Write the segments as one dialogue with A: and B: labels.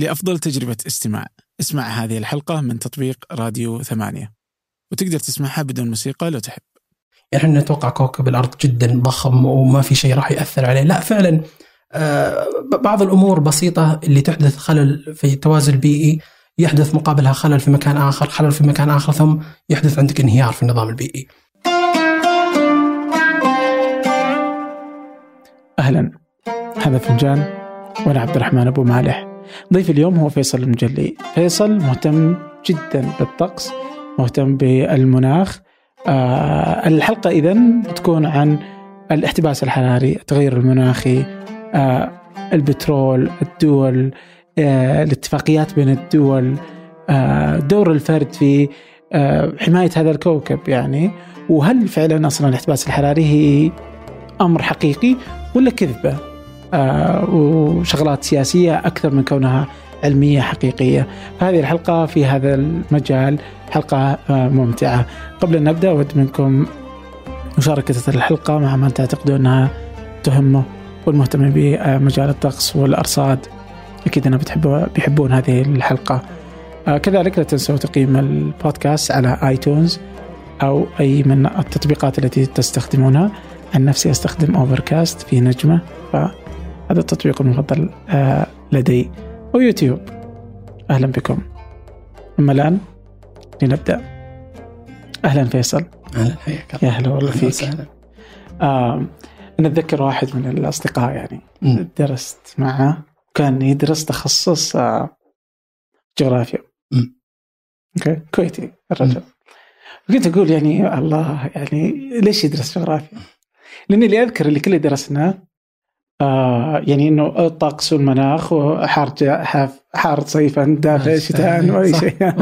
A: لأفضل تجربة استماع. اسمع هذه الحلقة من تطبيق راديو ثمانية. وتقدر تسمعها بدون موسيقى لو تحب.
B: يعني إحنا نتوقع كوكب الأرض جدا ضخم وما في شيء راح يأثر عليه، لا فعلا آه، بعض الأمور بسيطة اللي تحدث خلل في التوازن البيئي يحدث مقابلها خلل في مكان آخر، خلل في مكان آخر ثم يحدث عندك انهيار في النظام البيئي.
A: أهلا. هذا فنجان وأنا عبد الرحمن أبو مالح. ضيف اليوم هو فيصل المجلي. فيصل مهتم جدا بالطقس مهتم بالمناخ. آه الحلقة إذا بتكون عن الاحتباس الحراري التغير المناخي آه البترول الدول آه الاتفاقيات بين الدول آه دور الفرد في آه حماية هذا الكوكب يعني. وهل فعلا أصلا الاحتباس الحراري هي أمر حقيقي ولا كذبة؟ وشغلات سياسية أكثر من كونها علمية حقيقية. هذه الحلقة في هذا المجال حلقة آه ممتعة. قبل أن نبدأ أود منكم مشاركة الحلقة مع من تعتقدون أنها تهمه والمهتم بمجال الطقس والأرصاد. أكيد أنا بتحبوا بيحبون هذه الحلقة. آه كذلك لا تنسوا تقييم البودكاست على آيتونز أو أي من التطبيقات التي تستخدمونها. عن نفسي أستخدم أوفركاست في نجمة فهذا التطبيق المفضل آه لدي ويوتيوب. أهلا بكم. أما الآن لنبدأ. أهلا فيصل.
B: أهلا حياك
A: يا هلا والله
B: أهلاً
A: فيك.
B: وسهلاً.
A: آه أنا أتذكر واحد من الأصدقاء يعني
B: مم.
A: درست معه كان يدرس تخصص آه جغرافيا. أوكي كويتي الرجل. كنت أقول يعني الله يعني ليش يدرس جغرافيا؟ لأني اللي أذكر اللي كله درسناه آه يعني إنه الطقس والمناخ وحار حار صيفا دافئ
B: آه،
A: شتاء
B: وأي
A: شيء.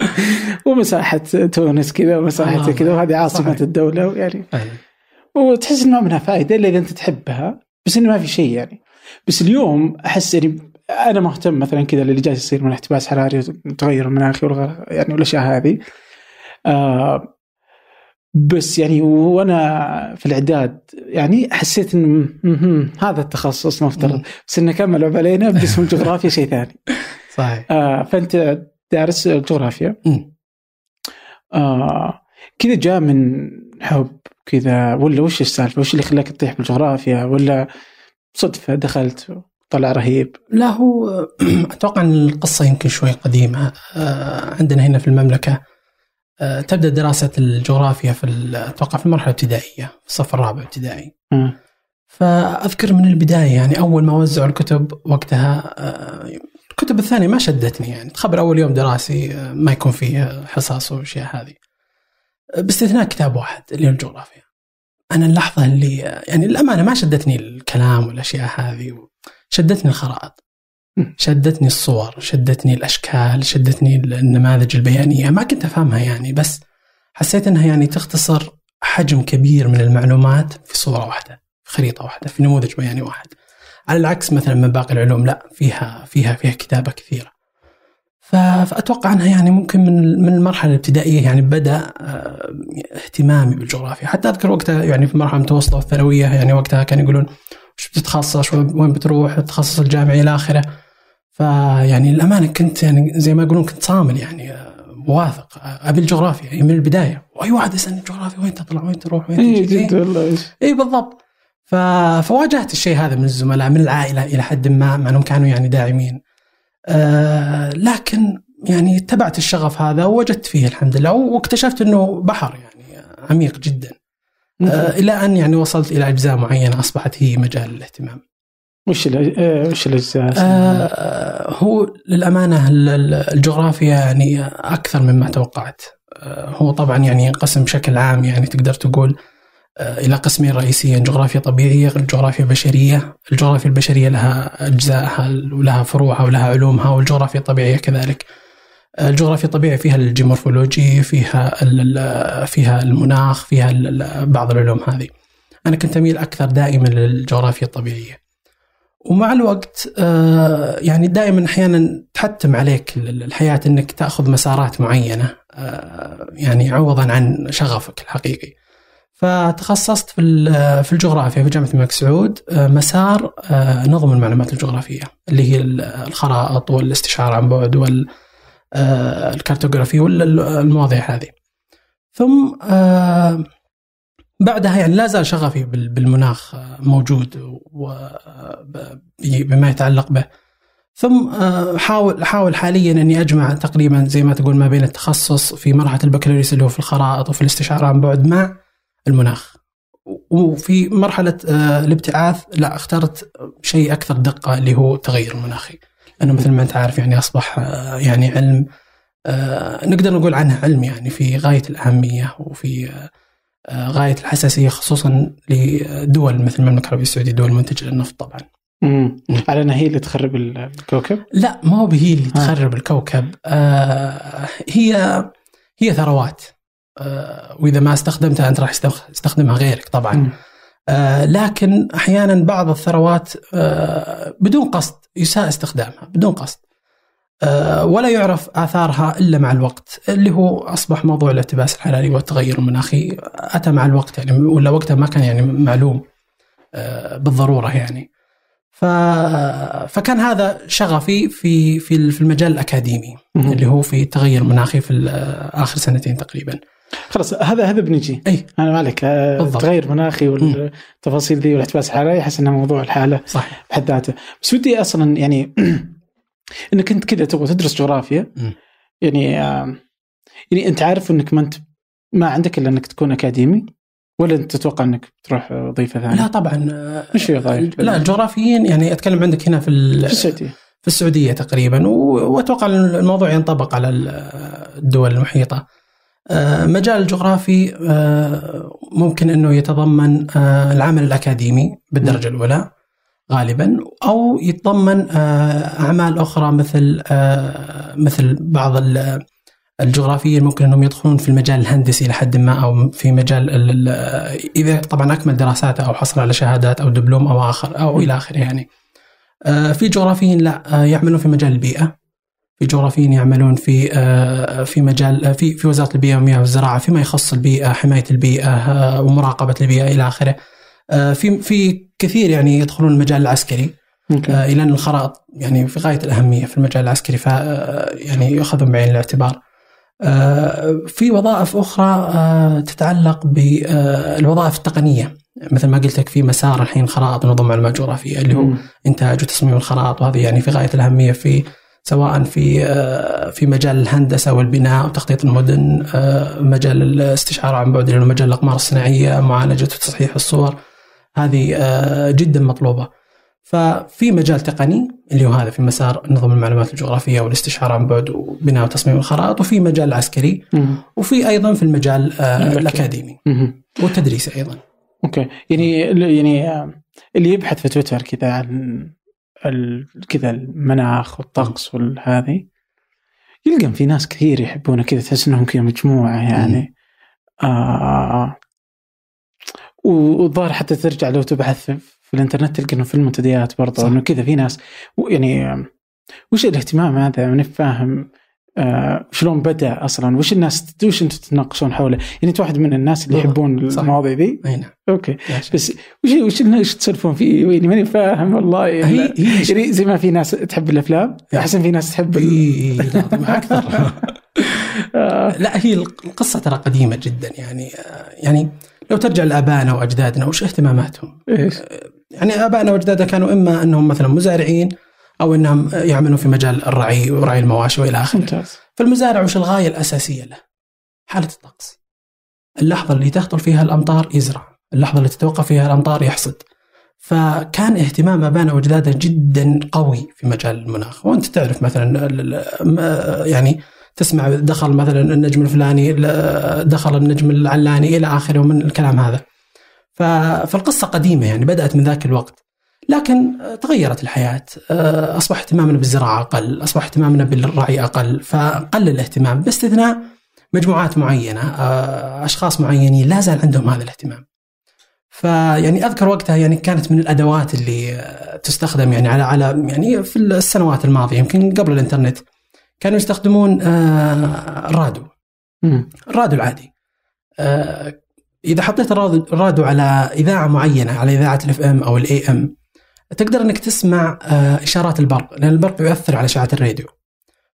A: ومساحة تونس كذا ومساحة
B: آه،
A: كذا وهذه عاصمة
B: صحيح.
A: الدولة يعني
B: أهلاً.
A: وتحس إنه ما منها فائده إلا إذا أنت تحبها بس إنه ما في شيء يعني بس اليوم أحس يعني أنا مهتم مثلا كذا اللي جالس يصير من احتباس حراري وتغير المناخي والغ- يعني والأشياء هذه آه بس يعني وأنا في الإعداد يعني حسيت إن هذا التخصص مفترض. بس إنه كملوا علينا باسم الجغرافيا شيء ثاني
B: صحيح
A: آه فأنت دارس جغرافيا. آه كذا جاء من حب كذا ولا وش السالفة؟ وش اللي خلاك تطيح بالجغرافيا ولا صدفة دخلت طلع رهيب؟
B: لا هو أتوقع إن القصة يمكن شوي قديمة آه، عندنا هنا في المملكة تبدأ دراسة الجغرافيا في أتوقع في المرحلة الابتدائية في الصف الرابع ابتدائي
A: آه.
B: فأذكر من البداية يعني أول ما وزعوا الكتب وقتها آه، الكتب الثانية ما شدتني يعني. تخبر أول يوم دراسي آه، ما يكون فيه حصص والأشياء هذه. آه، باستثناء كتاب واحد اللي هو الجغرافيا. أنا اللحظة اللي آه، يعني الأمانة ما شدتني الكلام والأشياء هذه شدتني الخرائط. شدتني الصور شدتني الأشكال شدتني النماذج البيانية. ما كنت أفهمها يعني بس حسيت إنها يعني تختصر حجم كبير من المعلومات في صورة واحدة في خريطة واحدة في نموذج بياني واحد. على العكس مثلا من باقي العلوم لا فيها فيها فيها كتابة كثيرة. ف- فأتوقع إنها يعني ممكن من من المرحلة الابتدائية يعني بدأ آه، اهتمامي بالجغرافيا. حتى أذكر وقتها يعني في المرحلة المتوسطة والثانوية يعني وقتها كانوا يقولون وش بتتخصص وين بتروح التخصص الجامعي إلى آخره. فيعني الامانه كنت يعني زي ما يقولون كنت صامل يعني آه، واثق آه، أبي الجغرافيا يعني من البداية. وأي واحد يسألني الجغرافيا وين تطلع؟ وين تروح؟ وين
A: اي جد والله إيش.
B: اي بالضبط. ف... فواجهت الشيء هذا من الزملاء من العائلة إلى حد ما مع إنهم كانوا يعني داعمين. آه لكن يعني اتبعت الشغف هذا ووجدت فيه الحمد لله واكتشفت إنه بحر يعني عميق جدا. آه إلى أن يعني وصلت إلى أجزاء معينة أصبحت هي مجال الاهتمام.
A: وش آه، وش الأجزاء؟
B: آه هو للأمانة ال- ال- الجغرافيا يعني أكثر مما توقعت. آه هو طبعا يعني ينقسم بشكل عام يعني تقدر تقول آه إلى قسمين رئيسيين جغرافيا طبيعية جغرافيا بشرية. الجغرافيا البشرية لها أجزائها ولها فروعها ولها علومها والجغرافيا الطبيعية كذلك. آه، الجغرافيا الطبيعية فيها الجيمورفولوجي فيها فيها المناخ فيها بعض العلوم هذه أنا كنت أميل أكثر دائما للجغرافيا الطبيعية ومع الوقت آه، يعني دائما أحيانا تحتم عليك ال- الحياة إنك تأخذ مسارات معينة آه، يعني عوضا عن شغفك الحقيقي. فتخصصت في في الجغرافيا في جامعة الملك سعود آه، مسار نظم المعلومات الجغرافية اللي هي ال- الخرائط والاستشعار عن بعد والكارتوغرافي والمواضيع هذه. ثم آه، بعدها يعني لا زال شغفي بال- بالمناخ آه، موجود وبما يتعلق به. ثم آه، حاول احاول حاليا أني أجمع تقريبا زي ما تقول ما بين التخصص في مرحلة البكالوريوس اللي هو في الخرائط وفي الاستشعار عن بعد مع المناخ. وفي مرحلة آه، الابتعاث لا اخترت شيء أكثر دقة اللي هو التغير المناخي. لأنه مثل ما أنت عارف يعني أصبح آه، يعني علم آه، نقدر نقول عنه علم يعني في غاية الأهمية وفي آه، غاية الحساسية خصوصا لدول مثل المملكة العربية السعودية دول منتجه للنفط طبعا.
A: مم. على انها هي اللي تخرب الكوكب
B: لا ما هو هي اللي. تخرب الكوكب آه هي هي ثروات آه وإذا ما استخدمتها أنت راح يستخدمها غيرك طبعا. آه لكن أحيانا بعض الثروات آه بدون قصد يساء استخدامها بدون قصد. آه ولا يعرف آثارها إلا مع الوقت اللي هو أصبح موضوع الاحتباس الحراري والتغير المناخي أتى مع الوقت يعني ولا وقتها ما كان يعني معلوم آه بالضرورة يعني. ف... فكان هذا شغفي في في في المجال الأكاديمي
A: مم.
B: اللي هو في التغير المناخي في آخر سنتين تقريبا.
A: خلاص هذا هذا بنجي.
B: أي.
A: أنا مالك
B: بالضبط.
A: التغير المناخي والتفاصيل ذي والاحتباس الحراري أحس إنه موضوع الحالة
B: صحيح.
A: بحد ذاته. بس ودي أصلا يعني إنك أنت كذا تبغى تدرس جغرافيا. يعني آه، يعني أنت عارف إنك ما انت ما عندك إلا إنك تكون أكاديمي ولا أنت تتوقع إنك تروح وظيفة ثانية؟
B: لا طبعا.
A: مش في وظائف
B: لا الجغرافيين يعني أتكلم عندك هنا في
A: في السعودية.
B: في السعودية تقريبا وأتوقع الموضوع ينطبق على ال- الدول المحيطة. آه، مجال الجغرافي آه، ممكن إنه يتضمن آه، العمل الأكاديمي بالدرجة الأولى غالبا أو يتضمن أعمال أخرى مثل مثل بعض ال- الجغرافيين ممكن إنهم يدخلون في المجال الهندسي لحد ما أو في مجال ال- ال- إذا طبعا أكمل دراساته أو حصل على شهادات أو دبلوم أو آخر أو إلى آخره يعني. في جغرافيين لا يعملون في مجال البيئة في جغرافيين يعملون في آه، في مجال آه، في في وزارة البيئة والمياه والزراعة فيما يخص البيئة حماية البيئة آه، ومراقبة البيئة إلى آخره. في في كثير يعني يدخلون المجال العسكري إلى أن الخرائط يعني في غاية الأهمية في المجال العسكري ف يعني يؤخذون بعين الاعتبار. في وظائف أخرى تتعلق بالوظائف التقنية مثل ما قلت لك في مسار الحين خرائط ونظم معلومات جغرافيه اللي هو. إنتاج وتصميم الخرائط وهذه يعني في غاية الأهمية في سواء في آه، في مجال الهندسة والبناء وتخطيط المدن آه، مجال الاستشعار عن بعد اللي هو مجال الإقمار الصناعية معالجة وتصحيح الصور هذه آه، جدا مطلوبة ففي مجال تقني اللي هو هذا في مسار نظم المعلومات الجغرافية والاستشعار عن بعد وبناء وتصميم الخرائط وفي مجال عسكري
A: مم.
B: وفي أيضا في المجال
A: الملكي.
B: الأكاديمي
A: مم.
B: والتدريسي أيضا
A: أوكي يعني يعني اللي يبحث في تويتر كذا عن كذا المناخ والطقس والهذه يلقى في ناس كثير يحبونه كذا تحس إنهم كذا مجموعة يعني. آه و- والظاهر حتى ترجع لو تبحث في, الإنترنت تلقى انه في المنتديات برضه. إنه كذا في ناس يعني آه، وش الاهتمام هذا؟ ماني فاهم آه شلون بدأ أصلا وش الناس وش أنتم تتناقشون حوله يعني أنت واحد من الناس اللي. يحبون. المواضيع ذي
B: أي نعم أوكي.
A: بس وش وش وش تسولفون فيه يعني ماني فاهم والله
B: هي
A: يعني, يعني زي ما في ناس تحب الأفلام أحسن في ناس تحب.
B: إي طبعاً أكثر
A: آه.
B: لا هي القصة ترى قديمة جدا يعني يعني لو ترجع لآبائنا وأجدادنا وش اهتماماتهم؟
A: إيش؟
B: يعني آبائنا وأجدادنا كانوا إما أنهم مثلا مزارعين أو إنهم يعملون في مجال الرعي ورعي المواشي وإلى آخره.
A: ممتاز
B: فالمزارع وش الغاية الأساسية له؟ حالة الطقس. اللحظة اللي تهطل فيها الأمطار يزرع، اللحظة اللي تتوقف فيها الأمطار يحصد. فكان اهتمام ابائنا واجدادنا جدا قوي في مجال المناخ، وأنت تعرف مثلا يعني تسمع دخل مثلا النجم الفلاني دخل النجم العلاني إلى آخره ومن الكلام هذا. فالقصة قديمة يعني بدأت من ذاك الوقت. لكن آه، تغيرت الحياة، آه، اصبح اهتمامنا بالزراعة أقل، اصبح اهتمامنا بالرعي أقل، فقل الاهتمام باستثناء مجموعات معينة، آه، أشخاص معينين لا زال عندهم هذا الاهتمام. فيعني أذكر وقتها يعني كانت من الأدوات اللي تستخدم يعني على على يعني في السنوات الماضية يمكن قبل الإنترنت كانوا يستخدمون الراديو
A: مم.
B: الراديو العادي إذا حطيت الراديو على إذاعة معينة على إذاعة ال FM أو ال AM تقدر إنك تسمع آه، إشارات البرق لأن البرق يؤثر على أشعة الراديو.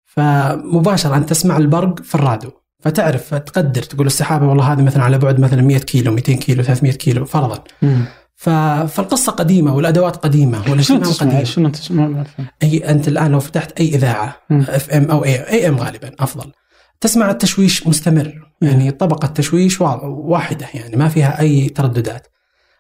B: فمباشرة انت تسمع البرق في الراديو فتعرف تقدر تقول السحابه والله هذه مثلا على بعد مثلا 100 كيلو 200 كيلو 300 كيلو. فرضا.
A: مم.
B: فالقصة قديمة
A: والأدوات
B: قديمة
A: تسمع؟
B: قديم.
A: شنو تسمع.
B: أي أنت الآن لو فتحت أي إذاعة. FM أو أي AM غالبا أفضل. تسمع التشويش مستمر. يعني طبقة تشويش وا- واحدة يعني ما فيها أي ترددات.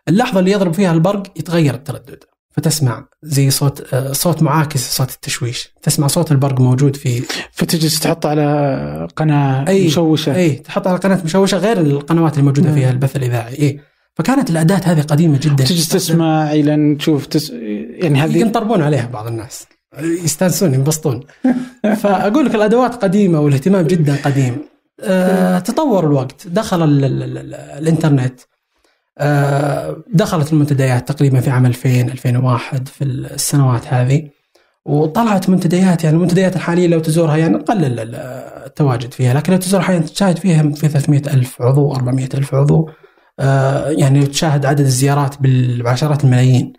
B: اللحظة اللي يضرب فيها البرق يتغير التردد. فتسمع زي صوت آه، صوت معاكس صوت التشويش. تسمع صوت البرق موجود في
A: فتجلس تحط على قناة
B: أي.
A: مشوشة.
B: أي تحط على قناة مشوشة غير القنوات اللي
A: موجودة.
B: فيها البث الإذاعي. إي. فكانت الأداة هذه قديمة جدا.
A: تجلس تسمع إلى تشوف تس... يعني هذه
B: ينطربون عليها بعض الناس. يستانسون ينبسطون. فأقول لك الأدوات قديمة والاهتمام جدا قديم. أه تطور الوقت. دخل ال ال ال ال الإنترنت. دخلت المنتديات تقريبا في عام 2000 2001 في السنوات هذه. وطلعت منتديات يعني المنتديات الحالية لو تزورها يعني قلل ال- التواجد فيها. لكن لو تزور حاليا تشاهد فيها في 300 ألف عضو 400 ألف عضو. أه يعني تشاهد عدد الزيارات بالعشرات الملايين.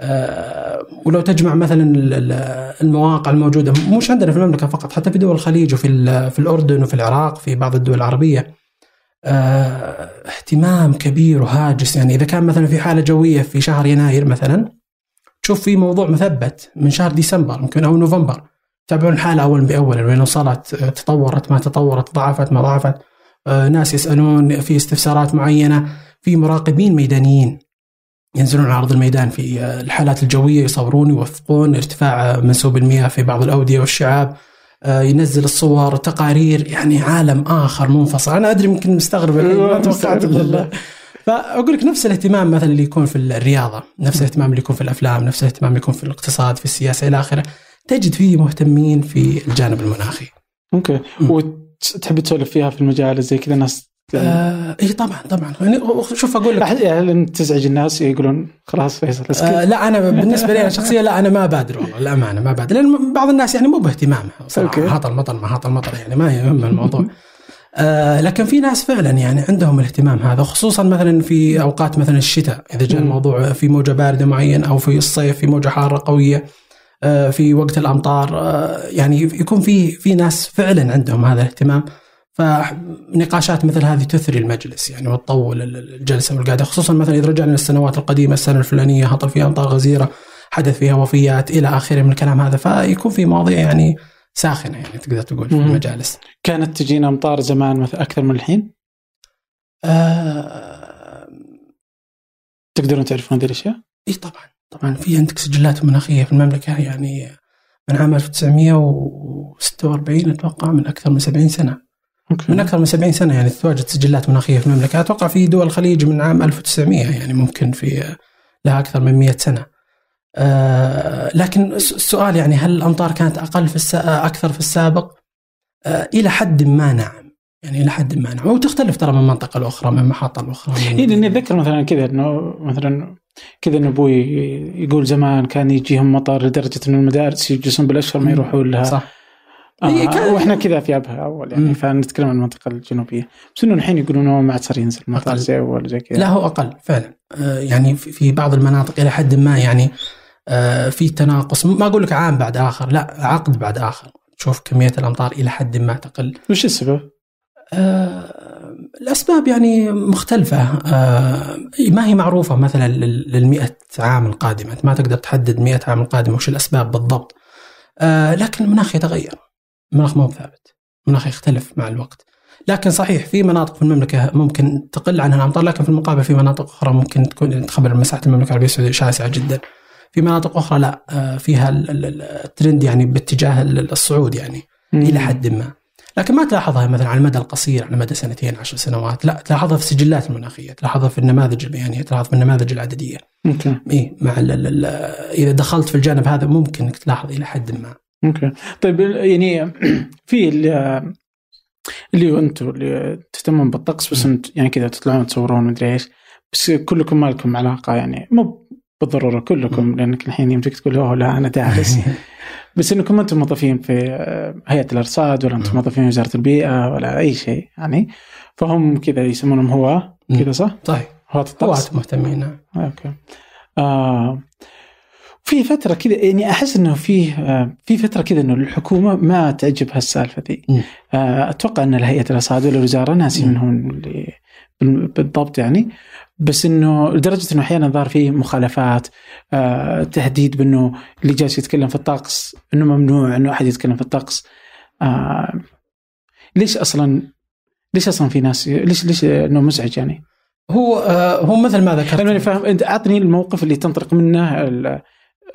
B: آه، ولو تجمع مثلا ال- ال- المواقع الموجودة مش عندنا في المملكة فقط حتى في دول الخليج وفي في الأردن وفي العراق في بعض الدول العربية. آه، اهتمام كبير وهاجس. يعني إذا كان مثلا في حالة جوية في شهر يناير مثلا تشوف في موضوع مثبت من شهر ديسمبر يمكن أو نوفمبر. تتابعون الحاله أول بأول وين وصلت آه، تطورت ما تطورت ضعفت ما ضعفت. آه، ناس يسألون في استفسارات معينة في مراقبين ميدانيين ينزلون على ارض الميدان في آه، الحالات الجوية يصورون يوثقون ارتفاع آه، منسوب المياه في بعض الأودية والشعاب. آه، ينزل الصور تقارير يعني عالم آخر منفصل. أنا أدري ممكن مستغرب الحين، ما توقعت. فأقول لك نفس الاهتمام مثلا اللي يكون في الرياضة نفس الاهتمام اللي يكون في الأفلام نفس الاهتمام اللي يكون في الاقتصاد في السياسة إلى آخره. تجد فيه مهتمين في الجانب المناخي. أوكي.
A: وتحب تسولف فيها في المجالس زي كذا؟ ناس
B: آه اي طبعا طبعا. يعني شوف أقول لك.
A: يعني تزعج الناس يقولون خلاص فيصل
B: آه لا أنا بالنسبة لي أنا شخصيا لا أنا ما بادر والله الامانه ما بادر. لأن بعض الناس يعني مو باهتمامها
A: صراحة.
B: هاط المطر ما هاط المطر يعني ما يهم الموضوع. آه لكن في ناس فعلا يعني عندهم الاهتمام هذا خصوصا مثلا في أوقات مثلا الشتاء إذا جاء. الموضوع في موجة باردة معين أو في الصيف في موجة حارة قوية آه في وقت الأمطار آه يعني يكون في في ناس فعلا عندهم هذا الاهتمام. فنقاشات مثل هذه تثري المجلس يعني وتطول الجلسة والقعده خصوصا مثلا إذا رجعنا للسنوات القديمة السنة الفلانية هطل فيها امطار غزيرة حدث فيها وفيات إلى آخره من الكلام هذا فيكون في مواضيع يعني ساخنة يعني تقدر تقول في. المجالس.
A: كانت تجينا أمطار زمان مثل أكثر من الحين
B: آه
A: تقدرون تعرفون هذه الأشياء؟
B: إي طبعا طبعا في عندك سجلات مناخية في المملكة يعني من عام 1946 أتوقع من أكثر من 70 سنة
A: أوكي.
B: من أكثر من 70 سنة يعني تتواجد سجلات مناخية في المملكة. أتوقع في دول الخليج من عام 1900 يعني ممكن في لها أكثر من 100 سنة. آه لكن الس- السؤال يعني هل الأمطار كانت أقل في السا... أكثر في السابق؟ آه إلى حد ما نعم. يعني إلى حد ما نعم. وتختلف ترى من منطقة لأخرى من محطة لأخرى.
A: اي لأني أتذكر مثلا كذا إنه مثلا كذا إن أبوي يقول زمان كان يجيهم مطر لدرجة إنه المدارس يجلسون بالاشهر ما يروحون لها.
B: صح.
A: آه
B: إيه، كان-
A: وإحنا كذا في أبها أول يعني
B: مم.
A: فنتكلم عن المنطقة الجنوبية. بس إنه الحين يقولون ما عاد صار ينزل
B: أقل.
A: زي اول زي كذا.
B: لا هو أقل فعلا. آه، يعني في بعض المناطق إلى حد ما يعني آه، في تناقص. ما أقول لك عام بعد آخر لا عقد بعد آخر. تشوف كمية الأمطار إلى حد ما تقل.
A: وش السبب؟
B: آه، الأسباب يعني مختلفة. آه، ما هي معروفة مثلا لل 100 عام القادمة. أنت ما تقدر تحدد 100 عام القادمة وش الأسباب بالضبط. آه، لكن المناخ يتغير. المناخ مو ثابت. المناخ يختلف مع الوقت. لكن صحيح في مناطق في المملكة ممكن تقل عنها الأمطار لكن في المقابل في مناطق أخرى ممكن تكون تخبر مساحة المملكة العربية السعودية شاسعة جدا. في مناطق أخرى لا آه، فيها ال- ال- ال- الترند يعني باتجاه ال- الصعود يعني إلى حد ما. لكن ما تلاحظها مثلا على المدى القصير على مدى سنتين عشر سنوات. لا تلاحظها في السجلات المناخية تلاحظها في النماذج البيانية تلاحظها في النماذج العددية.
A: أوكي
B: اي مع ال ال إذا دخلت في الجانب هذا ممكن انك تلاحظ إلى حد ما.
A: أوكي. طيب يعني في اللي اللي أنتم اللي تهتمون بالطقس بس أنت يعني كذا تطلعون تصورون مدري إيش بس كلكم ما لكم علاقة يعني مو بالضرورة كلكم لأنك الحين يمديك تقول أوه لا أنا دارس. بس إنكم أنتم موظفين في آه، هيئة الأرصاد ولا
B: أنتم.
A: موظفين في وزارة البيئة ولا أي شيء يعني. فهم كذا يسمونهم هو كذا صح؟
B: صحيح
A: هواة الطقس.
B: هواة مهتمين. نعم.
A: أوكي. آه في فترة كذا يعني أحس إنه فيه في فترة كذا إنه الحكومة ما تعجبها السالفة ذي. آه أتوقع إن الهيئة الرصاد ولا الوزارة ناسي. منهم اللي بال- بالضبط يعني بس إنه لدرجة إنه أحيانا ظهر فيه مخالفات آه تهديد بإنه اللي جالس يتكلم في الطقس إنه ممنوع إنه أحد يتكلم في الطقس آه ليش أصلا ليش أصلا في ناس ليش ليش إنه مزعج يعني؟
B: هو آه هو مثل ما ذكرت
A: خليني فاهم أنت أعطني الموقف اللي تنطلق منه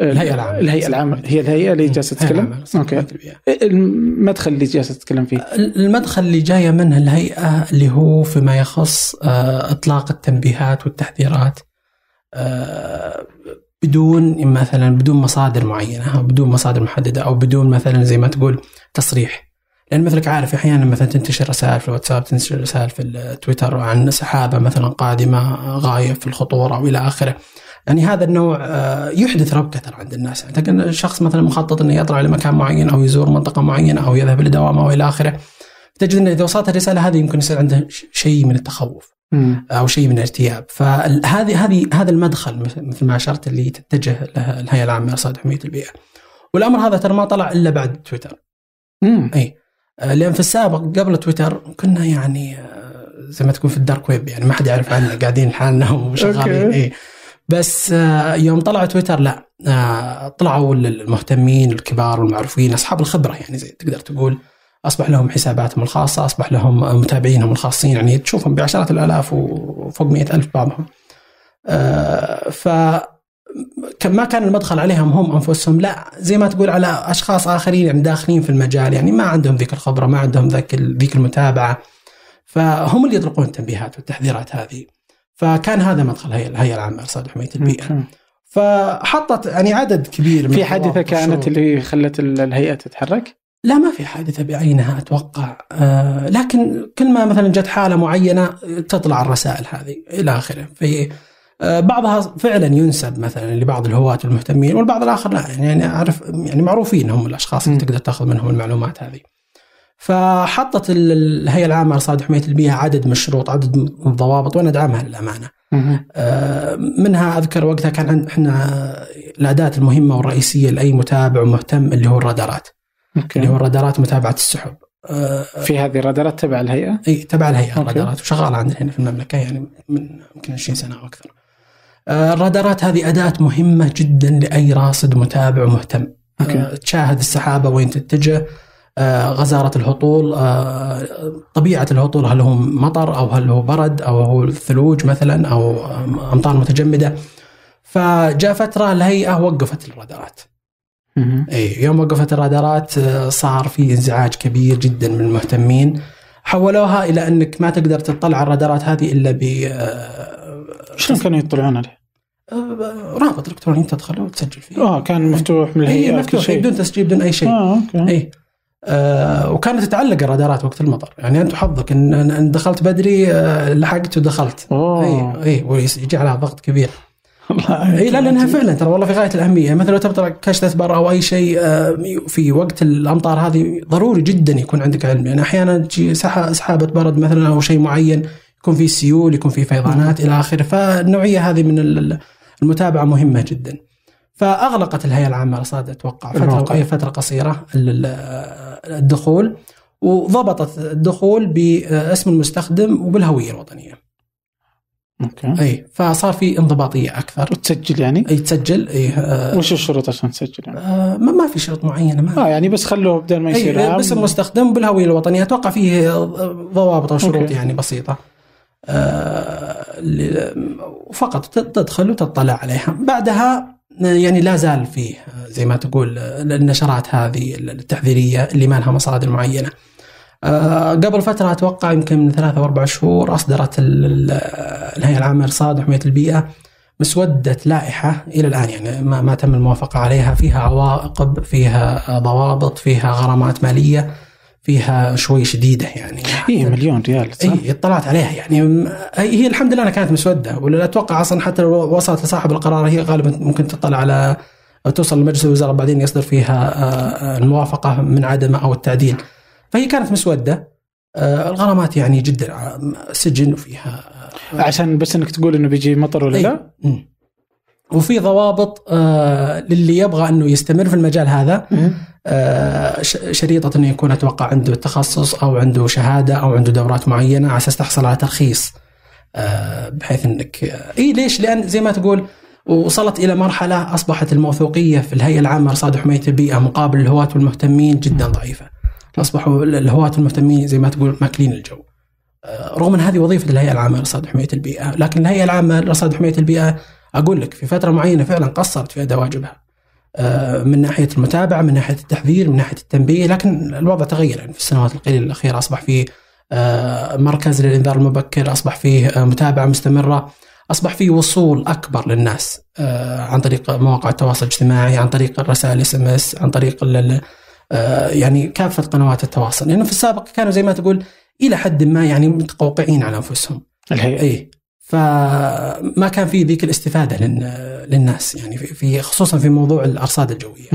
A: ال-
B: الهيئة العامة.
A: الهيئة العامة. هي الهيئة اللي
B: جالسة
A: تتكلم؟
B: أوكي.
A: المدخل اللي جالسة تتكلم فيه؟
B: المدخل اللي جاية منه الهيئة اللي هو فيما يخص آه، إطلاق التنبيهات والتحذيرات آه، بدون مثلا بدون مصادر معينة أو بدون مصادر محددة أو بدون مثلا زي ما تقول تصريح. لأن مثلك عارف أحيانا مثلا تنتشر رسائل في الواتساب تنتشر رسائل في التويتر عن سحابة مثلا قادمة غاية في الخطورة وإلى آخره. يعني هذا النوع آه، يحدث ربكة ترى عند الناس. يعني تلقى شخص مثلا مخطط إنه يطلع لمكان معين أو يزور منطقة معينة أو يذهب لدوام أو إلى آخره. تجد إنه إذا وصلت الرسالة هذه يمكن يصير عنده شيء من التخوف. أو شيء من الارتياب. فهذه هذه هذا المدخل مثل- ما أشرت اللي تتجه له الهيئة العامة للأرصاد وحماية البيئة. والأمر هذا ترى ما طلع إلا بعد تويتر.
A: مم.
B: إي. آه، لأن في السابق قبل تويتر كنا يعني آه، زي ما تكون في ال dark web يعني ما حد يعرف عنا قاعدين لحالنا وشغالين. إي. بس آه، يوم طلع تويتر لا آه، طلعوا المهتمين الكبار والمعروفين أصحاب الخبرة يعني زي تقدر تقول. أصبح لهم حساباتهم الخاصة أصبح لهم متابعينهم الخاصين يعني تشوفهم بعشرات الآلاف وفوق مئة ألف بعضهم. آه، ف ما كان المدخل عليهم هم أنفسهم لا زي ما تقول على أشخاص آخرين يعني داخلين في المجال يعني ما عندهم ذيك الخبرة ما عندهم ذاك ذيك المتابعة. فهم اللي يطلقون التنبيهات والتحذيرات هذه. فكان هذا مدخل الهيئه العامة لإرصاد حمايه البيئه. فحطت يعني عدد كبير من
A: في
B: حادثة
A: كانت. اللي خلت ال- الهيئة تتحرك
B: لا ما في حادثة بعينها أتوقع آه لكن كل ما مثلا جت حالة معينة تطلع الرسائل هذه إلى آخره في آه بعضها فعلا ينسب مثلا لبعض الهواة المهتمين والبعض الآخر لا يعني أعرف يعني معروفين هم الأشخاص اللي. تقدر تأخذ منهم المعلومات هذه فحطت ال- الهيئة العامة لإرصاد حماية البيئة عدد من الشروط عدد من الضوابط وأنا أدعمها للأمانة
A: مم.
B: آه، منها أذكر وقتها كان إحنا الأداة المهمة والرئيسية لأي متابع ومهتم اللي هو الرادارات اللي هو الرادارات متابعة السحب آه،
A: في هذه الرادارات تبع الهيئة
B: إي تبع الهيئة
A: أوكي.
B: الرادارات وشغاله عندنا هنا في المملكة يعني من يمكن 20 سنة أو أكثر. آه، الرادارات هذه أداة مهمة جدا لأي راصد متابع ومهتم.
A: أوكي.
B: تشاهد السحابة وين تتجه غزارة الهطول آه، طبيعة الهطول هل هو مطر أو هل هو برد أو هو ثلوج مثلا أو أمطار متجمدة. فجاء فترة الهيئة وقفت الرادارات. اي يوم وقفت الرادارات آه، صار في انزعاج كبير جدا من المهتمين. حولوها إلى أنك ما تقدر تطلع على الرادارات هذه إلا ب آه،
A: شلون كانوا يطلعون عليه؟
B: آه، رابط إلكتروني تدخله وتسجل فيه.
A: آه كان مفتوح من
B: اي
A: الهيئة كل
B: مفتوح
A: شيء.
B: بدون تسجيل بدون أي شيء.
A: آه أوكي.
B: اي آه وكانت تتعلق الرادارات وقت المطر. يعني أنت حظك ان دخلت بدري آه لحقت ودخلت. إي إي ويجي عليها ضغط كبير. إي لا لانها فعلا ترى والله في غاية الأهمية. مثلا لو تبغى كشف برا أو أي شيء آه، في وقت الأمطار هذه ضروري جدا يكون عندك علم. يعني أحيانا تجي سح- سحابة برد مثلا أو شيء معين يكون في سيول يكون في فيضانات إلى آخره. فالنوعية هذه من ال- المتابعة مهمة جدا. فأغلقت الهيئة العامة للرصاد أتوقع فتره فترة قصيرة. الدخول وضبطت الدخول باسم المستخدم وبالهوية الوطنية.
A: أوكي.
B: إي فصار في انضباطية أكثر.
A: وتسجل يعني؟
B: إي تسجل إي آه،
A: وش الشروط عشان تسجل يعني؟
B: آه، ما ما في شروط معينة ما
A: آه يعني بس خلوه بدل ما يصير
B: اي باسم المستخدم بالهوية الوطنية. أتوقع فيه ضوابط أو شروط
A: أوكي.
B: يعني بسيطة. آه، تد- تدخل وتطلع عليها. بعدها يعني لا زال فيه زي ما تقول النشرات هذه التحذيرية اللي ما لها مصادر معينة. آه، قبل فترة أتوقع يمكن من ثلاثة أو أربع شهور أصدرت ال- ال- الهيئة العامة للارصاد وحماية البيئة مسودة لائحة إلى الآن يعني ما, ما تم الموافقة عليها. فيها عواقب فيها ضوابط فيها غرامات مالية. فيها شوي شديدة يعني
A: اي مليون ريال صح؟
B: اي اطلعت عليها يعني هي الحمد لله انها كانت مسودة ولا أتوقع أصلا حتى لو وصلت لصاحب القرار هي غالبا ممكن تطلع على توصل لمجلس الوزراء بعدين يصدر فيها آه، آه، الموافقة من عدمه أو التعديل فهي كانت مسودة آه، الغرامات يعني جدا سجن وفيها
A: عشان بس إنك تقول إنه بيجي مطر ولا
B: إيه.
A: لا؟
B: وفي ضوابط آه للي يبغى أنه يستمر في المجال هذا آه ش- شريطة انه يكون أتوقع عنده تخصص أو عنده شهادة أو عنده دورات معينة على أساس تحصل على ترخيص آه بحيث إنك إي ليش؟ لأن زي ما تقول وصلت إلى مرحلة أصبحت الموثوقية في الهيئة العامة لارصاد وحمايه البيئة مقابل الهواة والمهتمين جدا ضعيفة. أصبحوا الهواة والمهتمين زي ما تقول ماكلين الجو. رغم إن هذه وظيفة الهيئة العامة للأرصاد وحماية البيئة، لكن الهيئة العامة للأرصاد وحماية البيئة أقول لك في فترة معينة فعلا قصرت في أداء واجبها. آه، من ناحية المتابعة، من ناحية التحذير، من ناحية التنبيه، لكن الوضع تغير يعني في السنوات القليلة الأخيرة أصبح فيه آه، مركز للإنذار المبكر، أصبح فيه آه، متابعة مستمرة، أصبح فيه وصول أكبر للناس عن طريق مواقع التواصل الاجتماعي، عن طريق الرسائل SMS، عن طريق يعني كافة قنوات التواصل، لأنه في السابق كانوا زي ما تقول إلى حد ما يعني متقوقعين على أنفسهم.
A: الهيئة
B: اي فما كان في ذيك الاستفادة لل- للناس يعني في- خصوصا في موضوع الأرصاد
A: الجوية.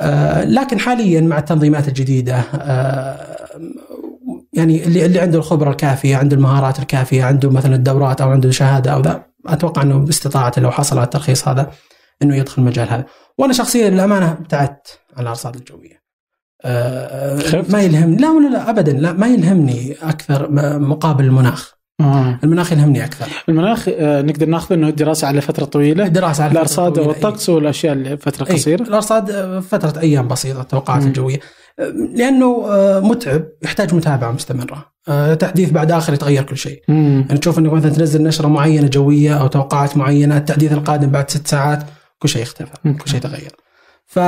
B: آه، لكن حاليا مع التنظيمات الجديدة آه، يعني اللي اللي عنده الخبرة الكافية، عنده المهارات الكافية، عنده مثلا الدورات أو عنده شهادة أو ذا أتوقع إنه باستطاعته لو حصل على الترخيص هذا إنه يدخل المجال هذا. وأنا شخصيا للأمانة ابتعدت عن الأرصاد الجوية. آه،؟ ما يلهم لا ولا لا ابدا لا ما يلهمني أكثر مقابل المناخ.
A: آه.
B: المناخ يلهمني أكثر.
A: المناخ آه، نقدر ناخذ إنه دراسة على فترة طويلة
B: الدراسه على
A: الارصاد والطقس والأشياء اللي فترة
B: إيه.
A: قصيرة
B: الارصاد آه، فترة أيام بسيطة التوقعات. الجوية آه، لأنه متعب يحتاج متابعة مستمرة تحديث بعد آخر يتغير كل شيء
A: مم.
B: يعني تشوف إنك مثلا تنزل نشرة معينة جوية أو توقعات معينة التحديث القادم بعد ست ساعات كل شيء اختفى
A: مم.
B: كل شيء تغير ف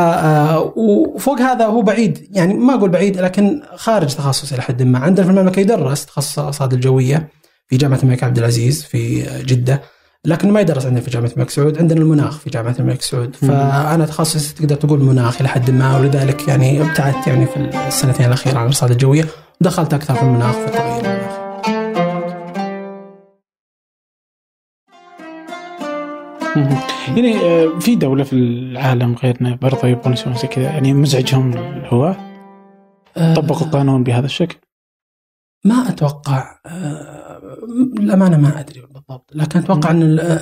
B: وفوق هذا هو بعيد يعني ما أقول بعيد لكن خارج تخصصي إلى حد ما عندنا في المملكة يدرس تخصص الأرصاد الجوية في جامعة الملك عبد العزيز في جدة لكن ما يدرس عندنا في جامعة الملك سعود عندنا المناخ في جامعة الملك سعود. فأنا تخصصي تقدر تقول مناخ إلى حد ما ولذلك يعني ابتعدت يعني في السنتين الأخيرة عن الإرصاد الجوية ودخلت أكثر في المناخ في التغير المناخي.
A: يعني آه، في دولة في العالم غيرنا برضه يبغون يسوون زي كذا يعني مزعجهم الهواة طبقوا قانون بهذا الشكل؟
B: ما أتوقع الامانه ما أدري بالضبط. لكن أتوقع أن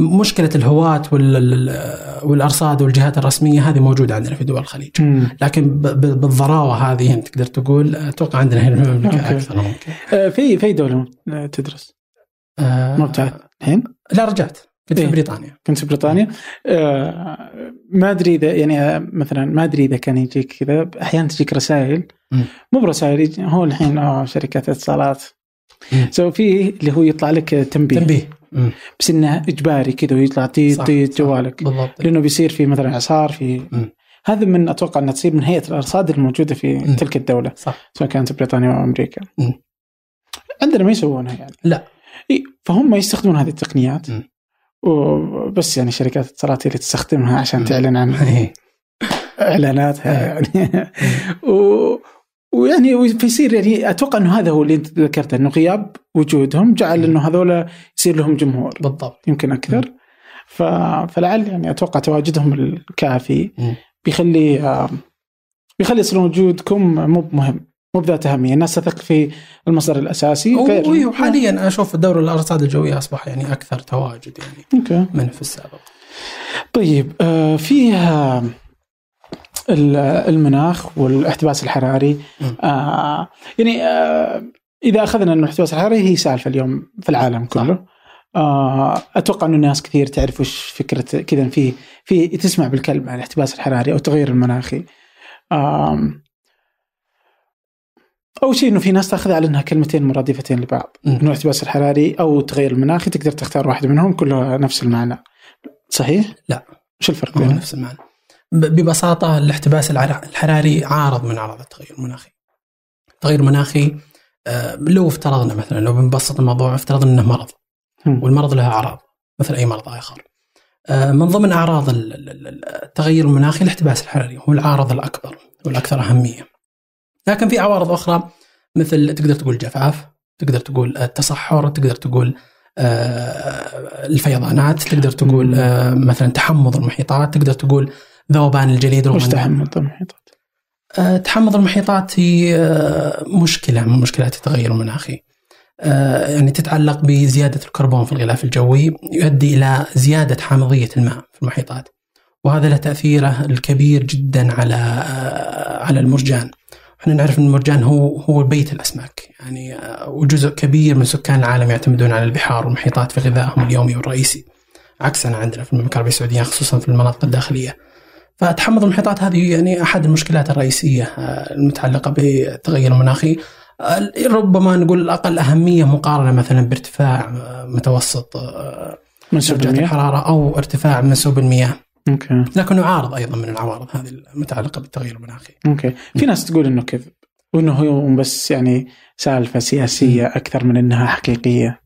B: مشكلة الهواة وال- ال- والأرصاد والجهات الرسمية هذه موجودة عندنا في دول الخليج.
A: مم.
B: لكن بالضراوة هذه أنت تقدر تقول أتوقع عندنا هنا في المملكه. أكثر ممكن.
A: آه، في في دولة تدرس.
B: آه،
A: ما الحين؟
B: لا رجعت. كنت
A: إيه.
B: في بريطانيا.
A: كنت في بريطانيا. آه، ما أدري اذا يعني آه، مثلا ما أدري إذا كان يجيك كذا. أحيانا تجيك رسائل. مو برسائل هو الحين شركات اتصالات. سو في اللي هو يطلع لك تنبيه,
B: تنبيه مم.
A: بس إنه إجباري كذا ويطلع
B: صح.
A: جوالك
B: بالضبط
A: لأنه بيصير في مثلا إعصار في
B: مم.
A: هذا من أتوقع إنها تصير من هيئة الأرصاد الموجودة في
B: مم.
A: تلك الدولة
B: صح
A: سواء كانت بريطانيا أو أمريكا
B: مم.
A: عندنا ما يسوونها يعني
B: لا.
A: إيه فهم يستخدمون هذه التقنيات
B: مم.
A: وبس يعني شركات الاتصالات هي اللي تستخدمها عشان. تعلن عن
B: إيه.
A: إعلاناتها يعني و ويعني فيصير يعني أتوقع إنه هذا هو اللي أنت ذكرته إنه غياب وجودهم جعل إنه هذول يصير لهم جمهور.
B: بالضبط.
A: يمكن أكثر. ف... فلعل يعني أتوقع تواجدهم الكافي
B: مم.
A: بيخلي بيخلي يصير وجودكم مو مهم مو بذات أهمية. الناس تثق في المصدر الأساسي غير
B: و- وحاليا أشوف دور الأرصاد الجوية أصبح يعني أكثر تواجد يعني
A: أوكي.
B: من في السابق.
A: طيب آه، فيها المناخ والاحتباس الحراري. آه يعني آه إذا أخذنا إنه الاحتباس الحراري هي سالفة اليوم في العالم كله آه أتوقع إنه ناس كثير تعرف وش فكرة كذا في في تسمع بالكلمة الاحتباس الحراري أو التغير المناخي آم، أول شيء إنه في ناس تاخذها على إنها كلمتين مرادفتين لبعض. إنه الاحتباس الحراري أو التغير المناخي تقدر تختار واحدة منهم كلها نفس المعنى صحيح؟
B: لا.
A: وش الفرق بينهم؟
B: نفس المعنى ببساطة الاحتباس الحراري عارض من اعراض التغير المناخي. التغير المناخي آه، لو افترضنا مثلا لو بنبسط الموضوع افترضنا إنه مرض. والمرض له أعراض مثل أي مرض آخر. آه، من ضمن أعراض ال- ال- ال- التغير المناخي الاحتباس الحراري هو العارض الأكبر والأكثر أهمية. لكن في عوارض أخرى مثل تقدر تقول جفاف تقدر تقول التصحر تقدر تقول آه، الفيضانات تقدر تقول آه، مثلا تحمض المحيطات تقدر تقول ذوبان الجليد
A: وش
B: إنه-
A: تحمض المحيطات؟
B: آه، تحمض المحيطات هي آه، مشكلة من مشكلات التغير المناخي آه، يعني تتعلق بزيادة الكربون في الغلاف الجوي يؤدي إلى زيادة حامضية الماء في المحيطات. وهذا له تأثيره الكبير جدا على آه، على المرجان. إحنا نعرف إن المرجان هو هو بيت الأسماك. يعني آه، وجزء كبير من سكان العالم يعتمدون على البحار والمحيطات في غذائهم اليومي والرئيسي. عكسنا عندنا في المملكة العربية السعودية خصوصا في المناطق الداخلية. فتحمض المحيطات هذه يعني أحد المشكلات الرئيسية المتعلقة بالتغير المناخي. ربما نقول الأقل أهمية مقارنة مثلا بارتفاع متوسط
A: منسوب المياه
B: الحرارة أو ارتفاع منسوب المياه.
A: أوكي.
B: لكنه عارض أيضا من العوارض هذه المتعلقة بالتغير المناخي.
A: أوكي. في ناس تقول إنه كذب وانه هو بس يعني سالفة سياسية أكثر من إنها حقيقية.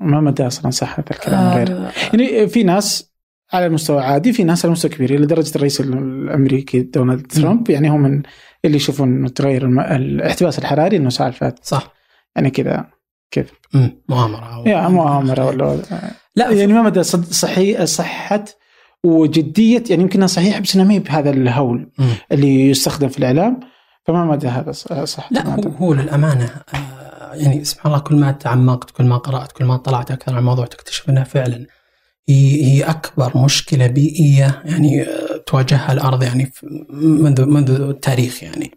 A: ما مدى أصلا صحة الكلام
B: آه
A: غير. يعني في ناس على مستوى عادي في ناس على مستوى كبير لدرجه الرئيس الأمريكي دونالد ترامب يعني هو من اللي يشوفون انه التغير الم... الاحتباس الحراري إنه سالفه
B: صح.
A: يعني كذا كذب.
B: مؤامرة
A: يا مؤامرة ولا
B: لا
A: يعني ما مدى صد- صحي صحة وجدية يعني يمكنها صحيح بس إنها ما هي بهذا الهول
B: مم.
A: اللي يستخدم في الإعلام فما مدى هذا صح
B: لا هو, هو للأمانة آه، يعني سبحان الله كل ما تعمقت كل ما قرأت كل ما طلعت أكثر عن الموضوع تكتشف إنها فعلا هي هي أكبر مشكلة بيئية يعني آه، تواجهها الأرض يعني منذ منذ التاريخ يعني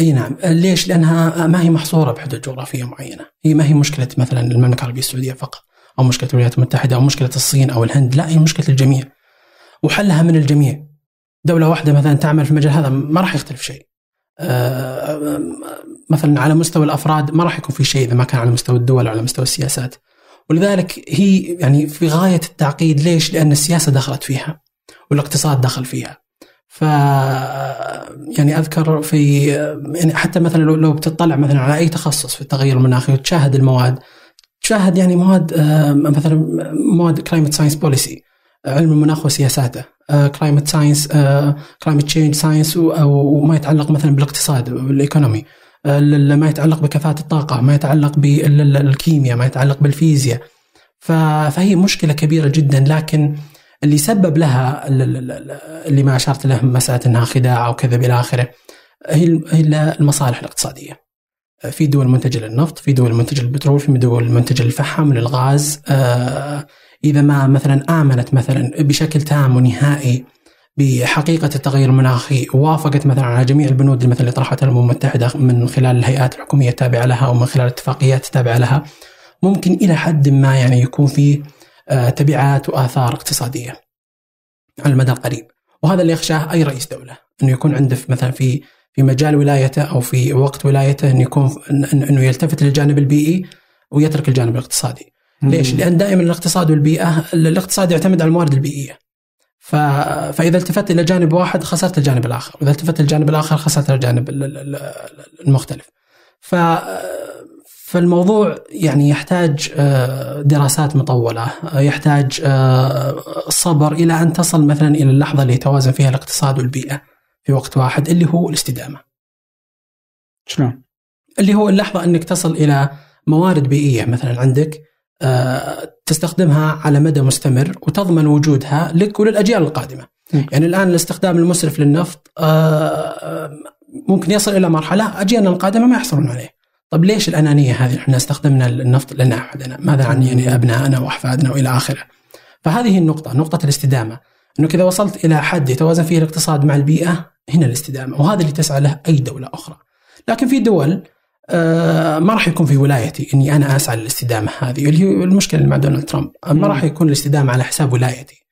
B: أي نعم ليش؟ لأنها ما هي محصورة بحدود جغرافية معينة، هي ما هي مشكلة مثلا المملكة العربية السعودية فقط أو مشكلة الولايات المتحدة أو مشكلة الصين أو الهند، لا هي مشكلة الجميع. وحلها من الجميع. دولة واحدة مثلا تعمل في المجال هذا ما راح يختلف شيء. آه، مثلا على مستوى الأفراد ما راح يكون في شيء إذا ما كان على مستوى الدول أو على مستوى السياسات. ولذلك هي يعني في غاية التعقيد ليش؟ لأن السياسة دخلت فيها والاقتصاد دخل فيها. ف يعني أذكر في يعني حتى مثلا لو بتطلع مثلا على أي تخصص في التغير المناخي وتشاهد المواد تشاهد يعني مواد آه، مثلا مواد climate science policy علم المناخ وسياساته climate science climate change science وما يتعلق مثلا بالاقتصاد بال economy ل- ما يتعلق بكفاءة الطاقة ما يتعلق بالكيمياء ما يتعلق بالفيزياء فهي مشكلة كبيرة جدا لكن اللي سبب لها ال- ال- ال- اللي ما أشرت له مسألة إنها خداع أو كذب إلى آخره هي المصالح الاقتصادية. في دول منتجة للنفط، في دول منتجة للبترول، في دول منتجة للفحم للغاز آه، إذا ما مثلا آمنت مثلا بشكل تام ونهائي بحقيقة التغير المناخي ووافقت مثلا على جميع البنود مثلا اللي طرحتها الامم المتحده من خلال الهيئات الحكومية التابعة لها أو من خلال اتفاقيات التابعه لها. ممكن إلى حد ما يعني يكون في آه، تبعات وآثار اقتصادية على المدى القريب. وهذا اللي يخشاه أي رئيس دولة إنه يكون عنده مثلا في في مجال ولايته أو في وقت ولايته إنه يكون إنه يلتفت للجانب البيئي ويترك الجانب الاقتصادي. ليش؟ لأن دائما الاقتصاد والبيئة الاقتصاد يعتمد على الموارد البيئية. ف... فإذا التفت إلى جانب واحد خسرت الجانب الآخر وإذا التفت للجانب الآخر خسرت الجانب ال- ال- ال- المختلف ف فالموضوع يعني يحتاج آه، دراسات مطولة آه، يحتاج آه، صبر إلى أن تصل مثلا إلى اللحظة اللي يتوازن فيها الاقتصاد والبيئة في وقت واحد اللي هو الاستدامة
A: شلون؟
B: اللي هو اللحظة أنك تصل إلى موارد بيئية مثلا عندك تستخدمها على مدى مستمر وتضمن وجودها لك وللأجيال القادمة.
A: مم.
B: يعني الآن الاستخدام المسرف للنفط آه، ممكن يصل إلى مرحلة أجيالنا القادمة ما يحصلون عليه. طب ليش الأنانية هذه؟ إحنا استخدمنا النفط لنا أحدنا ماذا عن يعني أبنائنا وأحفادنا وإلى آخره؟ فهذه هي النقطة نقطة الاستدامة. أنك إذا وصلت إلى حد يتوازن فيه الاقتصاد مع البيئة هنا الاستدامة. وهذا اللي تسعى له أي دولة أخرى. لكن في دول آه، ما راح يكون في ولايتي إني أنا أسعى للاستدامة هذه. اللي هي المشكلة اللي مع دونالد ترامب. ما راح يكون الاستدامة على حساب ولايتي.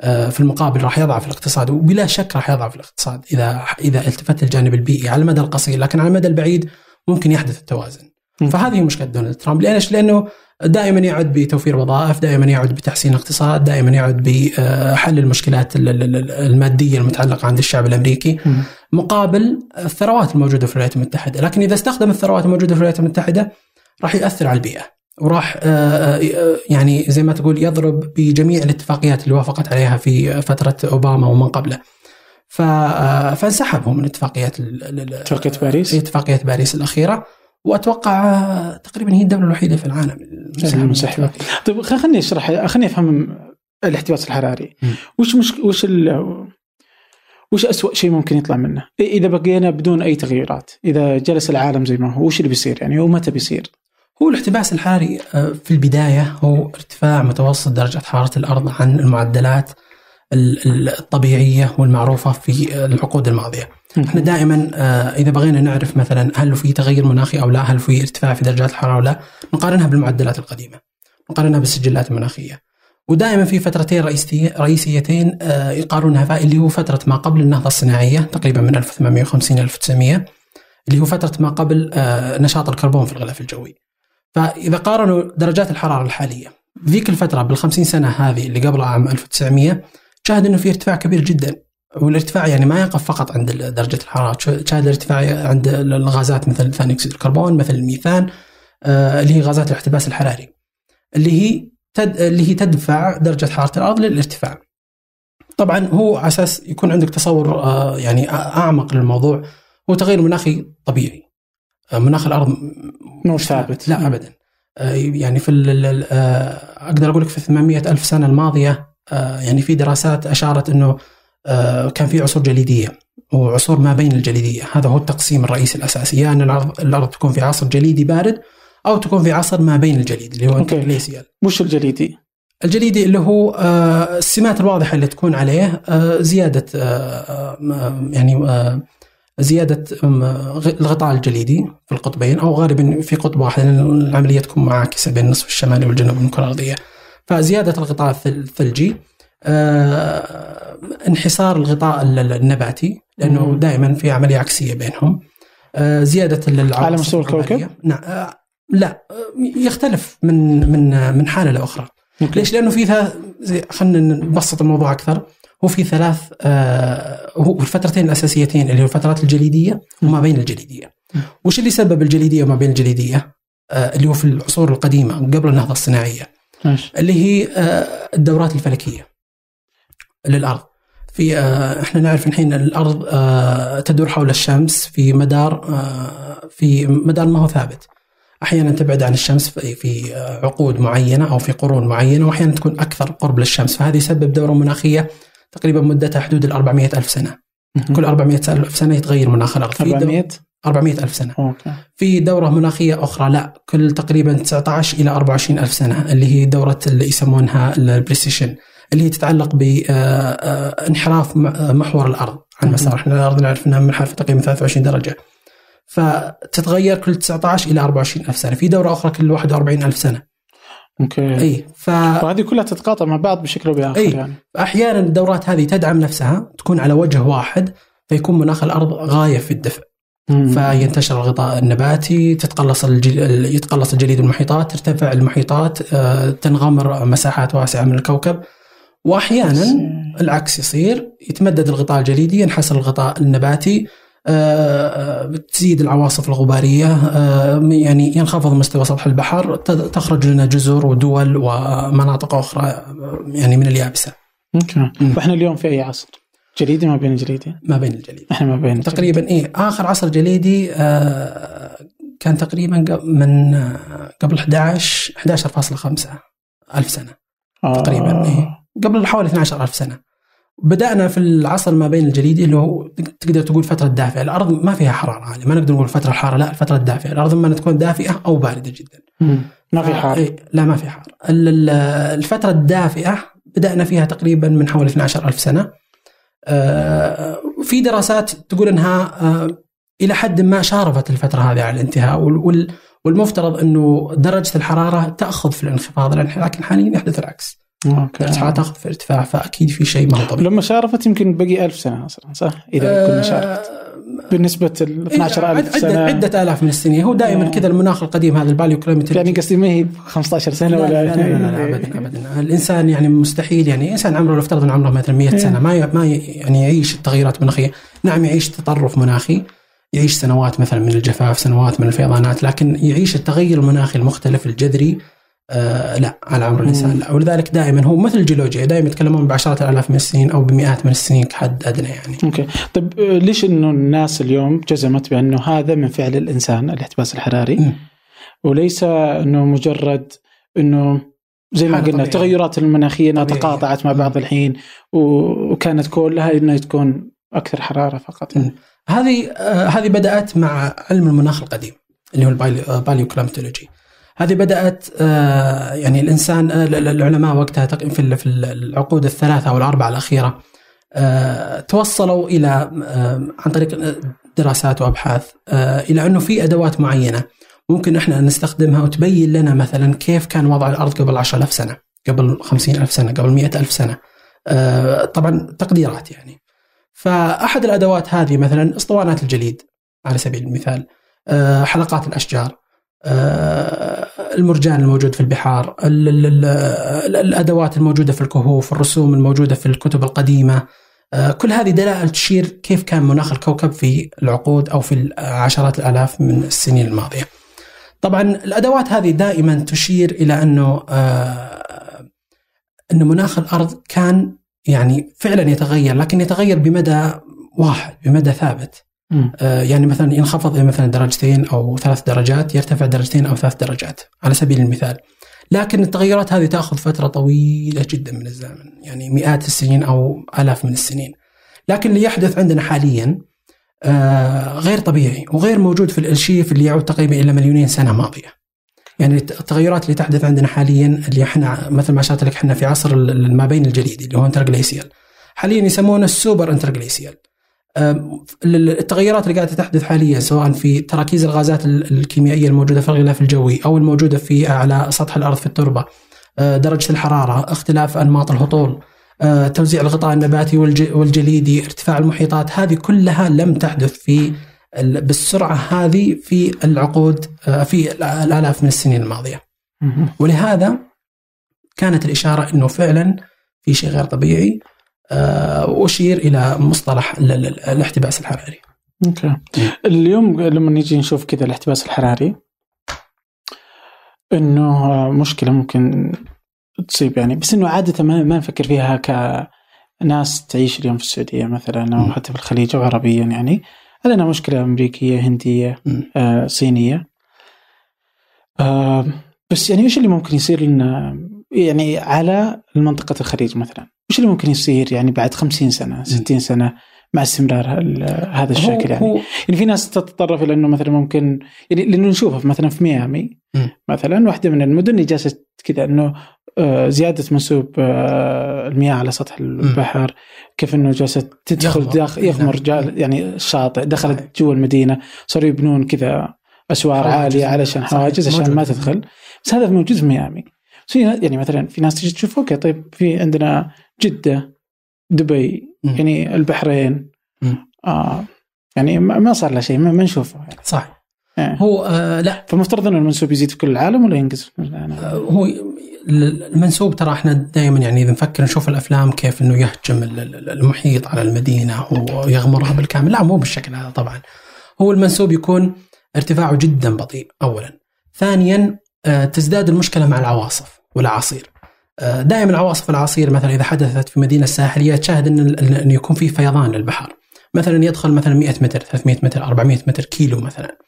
B: آه، في المقابل راح يضعف الاقتصاد. وبلا شك راح يضعف الاقتصاد إذا إذا التفت الجانب البيئي على المدى القصير. لكن على المدى البعيد ممكن يحدث التوازن. فهذه مشكلة دونالد ترامب. ليش؟ لأنه دائما يعد بتوفير وظائف، دائما يعد بتحسين الاقتصاد، دائما يعد بحل المشكلات ال- ال- ال- المادية المتعلقة عند الشعب الأمريكي،
A: مم.
B: مقابل الثروات الموجودة في الولايات المتحدة، لكن إذا استخدم الثروات الموجودة في الولايات المتحدة راح ياثر على البيئة وراح آه، آه، يعني زي ما تقول يضرب بجميع الاتفاقيات اللي وافقت عليها في فترة أوباما ومن قبله. ف- آه، فانسحب هو من اتفاقيات
A: اتفاقية باريس؟
B: في اتفاقية باريس الأخيرة وأتوقع تقريبا هي الدولة الوحيدة في العالم. الاتفاقية.
A: طيب خليني أشرح خليني أفهم الاحتباس الحراري. وش مش وش ال وش أسوأ شيء ممكن يطلع منه؟ إ- إذا بقينا بدون أي تغييرات، إذا جلس العالم زي ما هو وش اللي بيصير يعني ومتى بيصير؟
B: هو الاحتباس الحراري آه، في البداية هو ارتفاع متوسط درجة حرارة الأرض عن المعدلات ال- ال- الطبيعية والمعروفة في العقود الماضية. إحنا دائما آه، إذا بغينا نعرف مثلا هل في تغير مناخي أو لا، هل في ارتفاع في درجات الحرارة أو لا، نقارنها بالمعدلات القديمة. نقارنها بالسجلات المناخية. ودائما في فترتين رئيسيتين آه، يقارنها فيها اللي هو فترة ما قبل النهضة الصناعية تقريبا من 1850 1900 اللي هو فترة ما قبل آه، نشاط الكربون في الغلاف الجوي. فاذا قارنوا درجات الحرارة الحالية ذيك الفترة بال 50 سنة هذه اللي قبل عام 1900 شاهد إنه في ارتفاع كبير جدا والارتفاع يعني ما يقف فقط عند درجة الحرارة شاهد الارتفاع عند الغازات مثل ثاني اكسيد الكربون مثل الميثان آه، اللي هي غازات الاحتباس الحراري اللي هي تد... اللي هي تدفع درجة حرارة الأرض للارتفاع. طبعا هو على أساس يكون عندك تصور آه، يعني أعمق للموضوع هو تغير مناخي طبيعي. آه، مناخ الأرض
A: مش ثابت
B: لا ابدا. آه، يعني في ال- أقدر أقول لك في 800 ألف سنة الماضية آه، يعني في دراسات أشارت إنه آه، كان في عصور جليدية وعصور ما بين الجليدية، هذا هو التقسيم الرئيسي الأساسي، يا أن الأرض الأرض تكون في عصر جليدي بارد أو تكون في عصر ما بين الجليد اللي هو. الجليسيال.
A: وش الجليدي؟
B: الجليدي اللي هو آه، السمات الواضحة اللي تكون عليه آه، زيادة آه، آه، يعني آه، زيادة الغطاء الجليدي في القطبين أو غالبا في قطب واحد لأن العملية تكون معاكسة بين النصف الشمالي والجنوبي من الكره الارضيه. فزيادة الغطاء الثل- الثلجي آه، انحسار الغطاء ال- ال- النباتي
A: لأنه.
B: دائما في عملية عكسية بينهم. آه، زيادة
A: على مستوى الكوكب؟
B: نعم آه، لا آه، يختلف من من من حالة لاخرى.
A: أوكي.
B: ليش؟ لأنه في ثلاث خلينا نبسط الموضوع أكثر هو في ثلاث آه هو الفترتين الأساسيتين اللي هو الفترات الجليدية وما بين
A: الجليدية.
B: وش اللي سبب الجليدية وما بين الجليدية؟ آه اللي هو في العصور القديمة قبل النهضة الصناعية
A: ماشي
B: اللي هي آه الدورات الفلكية للأرض. في آه إحنا نعرف الحين الأرض آه تدور حول الشمس في مدار آه في مدار ما هو ثابت. أحيانا تبعد عن الشمس في عقود معينة أو في قرون معينة وأحيانا تكون أكثر قرب للشمس. فهذه يسبب دورة مناخية تقريبا مدتها حدود ال 400 ألف سنة. كل 400 ألف سنة يتغير مناخ الأرض. في دو-
A: 400
B: 400 ألف سنة.
A: أوكي.
B: في دورة مناخية أخرى لا. كل تقريبا 19 إلى 24 ألف سنة اللي هي دورة اللي يسمونها ال precession اللي تتعلق بانحراف محور الأرض عن مسار. إحنا الأرض نعرف إنها منحرفه تقريبا 23 درجة. فتتغير كل 19 إلى 24 ألف سنة. في دورة أخرى كل 41 ألف سنة.
A: أوكي.
B: إي ف
A: وهذه كلها تتقاطع مع بعض بشكل أو بآخر
B: أي.
A: يعني.
B: أحيانا الدورات هذه تدعم نفسها تكون على وجه واحد فيكون مناخ الأرض غاية في الدفء.
A: مم.
B: فينتشر الغطاء النباتي تتقلص الجل... يتقلص الجليد المحيطات ترتفع المحيطات آه، تنغمر مساحات واسعة من الكوكب. واحيانا العكس يصير يتمدد الغطاء الجليدي ينحسر الغطاء النباتي آه، آه، تزيد العواصف الغبارية آه، يعني ينخفض مستوى سطح البحر تخرج لنا جزر ودول ومناطق أخرى آه، يعني من اليابسة
A: أوكي
B: مم.
A: وإحنا اليوم في أي عصر؟ جليدي ما بين جليدي؟
B: ما بين الجليد
A: إحنا ما بين
B: تقريبا إيه آخر عصر جليدي آه، كان تقريبا من قبل 11 11.5 ألف سنة
A: آه.
B: تقريبا إيه. قبل حوالي 12 ألف سنة. بدأنا في العصر ما بين الجليدي اللي هو تقدر تقول فترة دافئة. الأرض ما فيها حرارة عالية ما نقدر نقول فترة الحارة لا الفترة الدافئة الأرض إما تكون دافئة أو باردة جدا.
A: مم. ما في حار
B: إيه لا ما في حار ال- ال- الفترة الدافئة بدأنا فيها تقريبا من حوالي 12 ألف سنة. آه، في دراسات تقول أنها آه، إلى حد ما شارفت الفترة هذه على الانتهاء. وال- وال- والمفترض أنه درجة الحرارة تأخذ في الانخفاض لكن حاليا يحدث العكس.
A: أوكي.
B: درجة الحرارة تأخذ في ارتفاع فأكيد في شيء ما طبيعي.
A: لما شارفت يمكن بقي ألف سنة أصلا صح؟ إذا كنا شارفت. بالنسبة ل 12000
B: عدة,
A: سنة.
B: عدة آلاف من السنين هو دائما
A: آه.
B: كذا المناخ القديم هذا ال paleoclimatology
A: يعني قصدي ما هي 15 سنة
B: لا
A: ولا
B: لا, لا, لا, لا, لا ابدا ابدا. الإنسان يعني مستحيل يعني إنسان عمره لو افترض ان عمره مثلا 100 سنة ما ما يعني يعيش التغيرات المناخية. نعم يعيش تطرف مناخي يعيش سنوات مثلا من الجفاف سنوات من الفيضانات لكن يعيش التغير المناخي المختلف الجذري آه لا على عمر الإنسان لا ولذلك دائما هو مثل الجيولوجيا دائما يتكلمون بعشرات الآلاف من السنين أو بمئات من السنين كحد أدنى يعني
A: أوكي طيب آه، ليش إنه الناس اليوم جزمت بأنه هذا من فعل الإنسان الاحتباس الحراري
B: مم.
A: وليس إنه مجرد إنه زي ما قلنا. التغيرات المناخية
B: إنها.
A: تقاطعت مع بعض الحين وكانت كلها إنها تكون أكثر حرارة فقط يعني.
B: هذه آه، هذه بدأت مع علم المناخ القديم اللي هو الباليو كلامتولوجي هذه بدأت آه، يعني الإنسان آه، العلماء وقتها في العقود الثلاثة أو الأربعة الأخيرة آه، توصلوا إلى عن طريق دراسات وأبحاث إلى أنه في أدوات معينة ممكن إحنا نستخدمها وتبين لنا مثلا كيف كان وضع الأرض قبل 10000 سنة، قبل 50000 سنة، قبل 100000 سنة. طبعا تقديرات يعني. فأحد الأدوات هذه مثلا أسطوانات الجليد على سبيل المثال، حلقات الأشجار، المرجان الموجود في البحار الأدوات الموجودة في الكهوف الرسوم الموجودة في الكتب القديمة آه، كل هذه دلائل تشير كيف كان مناخ الكوكب في العقود أو في عشرات الآلاف من السنين الماضية. طبعا الأدوات هذه دائما تشير إلى أنه آه، أنه مناخ الأرض كان يعني فعلا يتغير لكن يتغير بمدى واحد بمدى ثابت. آه يعني مثلا ينخفض مثلا درجتين أو ثلاث درجات يرتفع درجتين أو ثلاث درجات على سبيل المثال. لكن التغيرات هذه تأخذ فترة طويلة جدا من الزمن يعني مئات السنين أو آلاف من السنين. لكن اللي يحدث عندنا حاليا آه غير طبيعي وغير موجود في الارشيف اللي يعود تقريبا إلى مليونين سنة ماضية. يعني التغيرات اللي تحدث عندنا حاليا اللي إحنا مثل ما اشرت لك إحنا في عصر ما بين الجليدي اللي هو interglacial. حاليا يسمونه ال super interglacial. التغيرات اللي قاعدة تحدث حاليا سواء في تراكيز الغازات الكيميائية الموجودة في الغلاف الجوي أو الموجودة في على سطح الأرض في التربة أه، درجة الحرارة اختلاف أنماط الهطول أه، توزيع الغطاء النباتي والجليدي ارتفاع المحيطات هذه كلها لم تحدث في بالسرعة هذه في العقود في الآلاف من السنين الماضية. ولهذا كانت الإشارة إنه فعلا في شيء غير طبيعي. أشير آه، إلى مصطلح الاحتباس الحراري.
A: أوكي. اليوم لما نيجي نشوف كذا الاحتباس الحراري إنه مشكلة ممكن تصيب يعني بس إنه عادة ما, ما نفكر فيها كناس تعيش اليوم في السعودية مثلا أو حتى في الخليج أو عربيا يعني. لنا مشكلة أمريكية هندية آه صينية. آه بس يعني إيش اللي ممكن يصير لنا يعني على منطقه الخليج مثلا. وش اللي ممكن يصير يعني بعد 50 سنة 60 سنة مع استمرار هذا الشكل يعني؟ هو يعني في ناس تتطرف إلى إنه مثلا ممكن يعني لأنه نشوفه مثلا في ميامي مثلا واحدة من المدن اللي جالسة كذا إنه آه، زيادة منسوب آه، المياه على سطح البحر كيف إنه جالسة تدخل داخل يغمر يعني الشاطئ دخلت جوا المدينة صاروا يبنون كذا أسوار عالية علشان حواجز عشان ما تدخل. بس هذا موجود في ميامي. يعني مثلا في ناس تجي تشوف أوكي طيب في عندنا جدة دبي م. يعني البحرين آه يعني ما صار له شيء ما نشوفه يعني.
B: صح يعني. هو آه لا
A: فمفترض إنه المنسوب يزيد في كل العالم ولا ينقص؟
B: آه هو المنسوب ترى إحنا دائما يعني إذا نفكر نشوف الأفلام كيف إنه يهجم المحيط على المدينة ويغمرها بالكامل لا مو بالشكل هذا طبعا هو المنسوب يكون ارتفاعه جدا بطيء اولا ثانيا آه تزداد المشكلة مع العواصف والاعاصير آه، دائما العواصف العصير مثلا إذا حدثت في مدينة ساحلية تشاهد إن إن يكون في فيضان للبحر. مثلا يدخل مثلا 100 متر 300 متر 400 متر كيلو مثلا.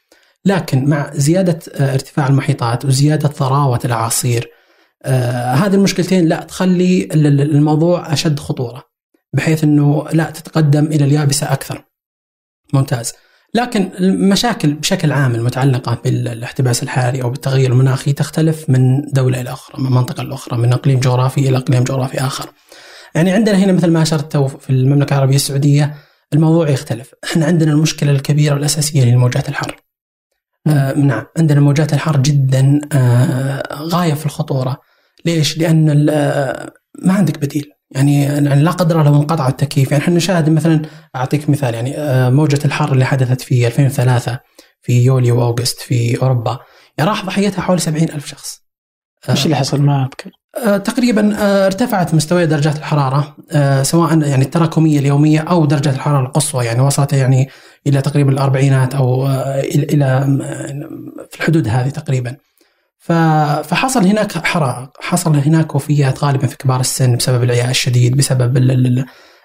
B: لكن مع زيادة آه، ارتفاع المحيطات وزيادة ضراوه الاعاصير آه هذه المشكلتين لا تخلي الموضوع أشد خطورة بحيث إنه لا تتقدم إلى اليابسة أكثر. ممتاز. لكن المشاكل بشكل عام المتعلقة بالاحتباس الحراري أو بالتغير المناخي تختلف من دولة إلى أخرى من منطقة لأخرى من إقليم جغرافي إلى إقليم جغرافي آخر. يعني عندنا هنا مثل ما أشرت في المملكة العربية السعودية الموضوع يختلف. إحنا عندنا المشكلة الكبيرة والأساسية اللي موجات الحر آه نعم عندنا موجات الحر جدا آه غاية في الخطورة. ليش؟ لأن آه، ما عندك بديل. يعني, يعني لا قدر الله انقطع التكييف. يعني إحنا نشاهد مثلا أعطيك مثال يعني آه، موجة الحر اللي حدثت في 2003 في يوليو واغسطس في أوروبا. يعني راح ضحيتها حوالي 70 ألف شخص.
A: إيش اللي حصل؟ ما أذكر.
B: آه، تقريبا آه، ارتفعت مستويات درجات الحرارة سواء يعني التراكمية اليومية أو درجة الحرارة القصوى. يعني وصلت يعني إلى تقريبا الأربعينات أو إلى في الحدود هذه تقريبا. فحصل هناك حرائق. حصل هناك وفيات غالبا في كبار السن بسبب العياء الشديد بسبب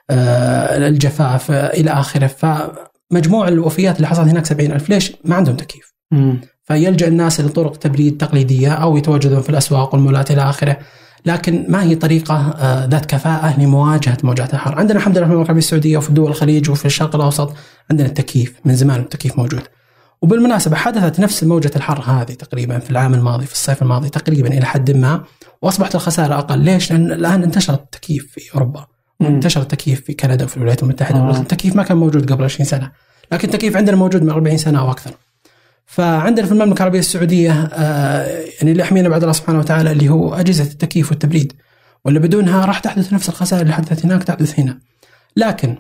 B: آه، الجفاف إلى آخره. فمجموع الوفيات اللي حصلت هناك سبعين ألف. ليش؟ ما عندهم تكييف. فيلجأ الناس لطرق تبريد تقليدية أو يتواجدون في الأسواق والمولات إلى آخره. لكن ما هي طريقة آه، ذات كفاءة لمواجهة موجات الحر عندنا الحمد لله في المملكة العربية السعودية وفي الدول الخليج وفي الشرق الأوسط عندنا التكييف. من زمان التكييف موجود. وبالمناسبة حدثت نفس موجة الحر هذه تقريبا في العام الماضي في الصيف الماضي تقريبا إلى حد ما وأصبحت الخسارة أقل. ليش؟ لأن الآن انتشر التكييف في أوروبا. انتشر التكييف في كندا وفي الولايات المتحدة.
A: آه.
B: التكييف ما كان موجود قبل 20 سنة لكن التكييف عندنا موجود من 40 سنة أو أكثر. فعندنا في المملكة العربية السعودية آه، يعني اللي يحمينا بعد الله سبحانه وتعالى اللي هو أجهزة التكييف والتبريد. واللي بدونها راح تحدث نفس الخسائر اللي حدثت هناك تحدث هنا. لكن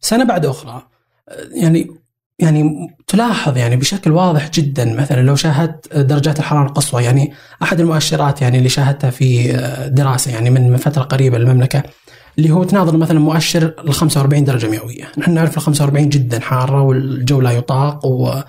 B: سنة بعد أخرى آه، يعني يعني تلاحظ يعني بشكل واضح جدا مثلا لو شاهدت درجات الحرارة القصوى يعني أحد المؤشرات يعني اللي شاهدتها في دراسة يعني من فترة قريبة للمملكة اللي هو تناظر مثلا مؤشر ال 45 درجة مئوية، نحن نعرف ال 45 جدا حارة والجو لا يطاق و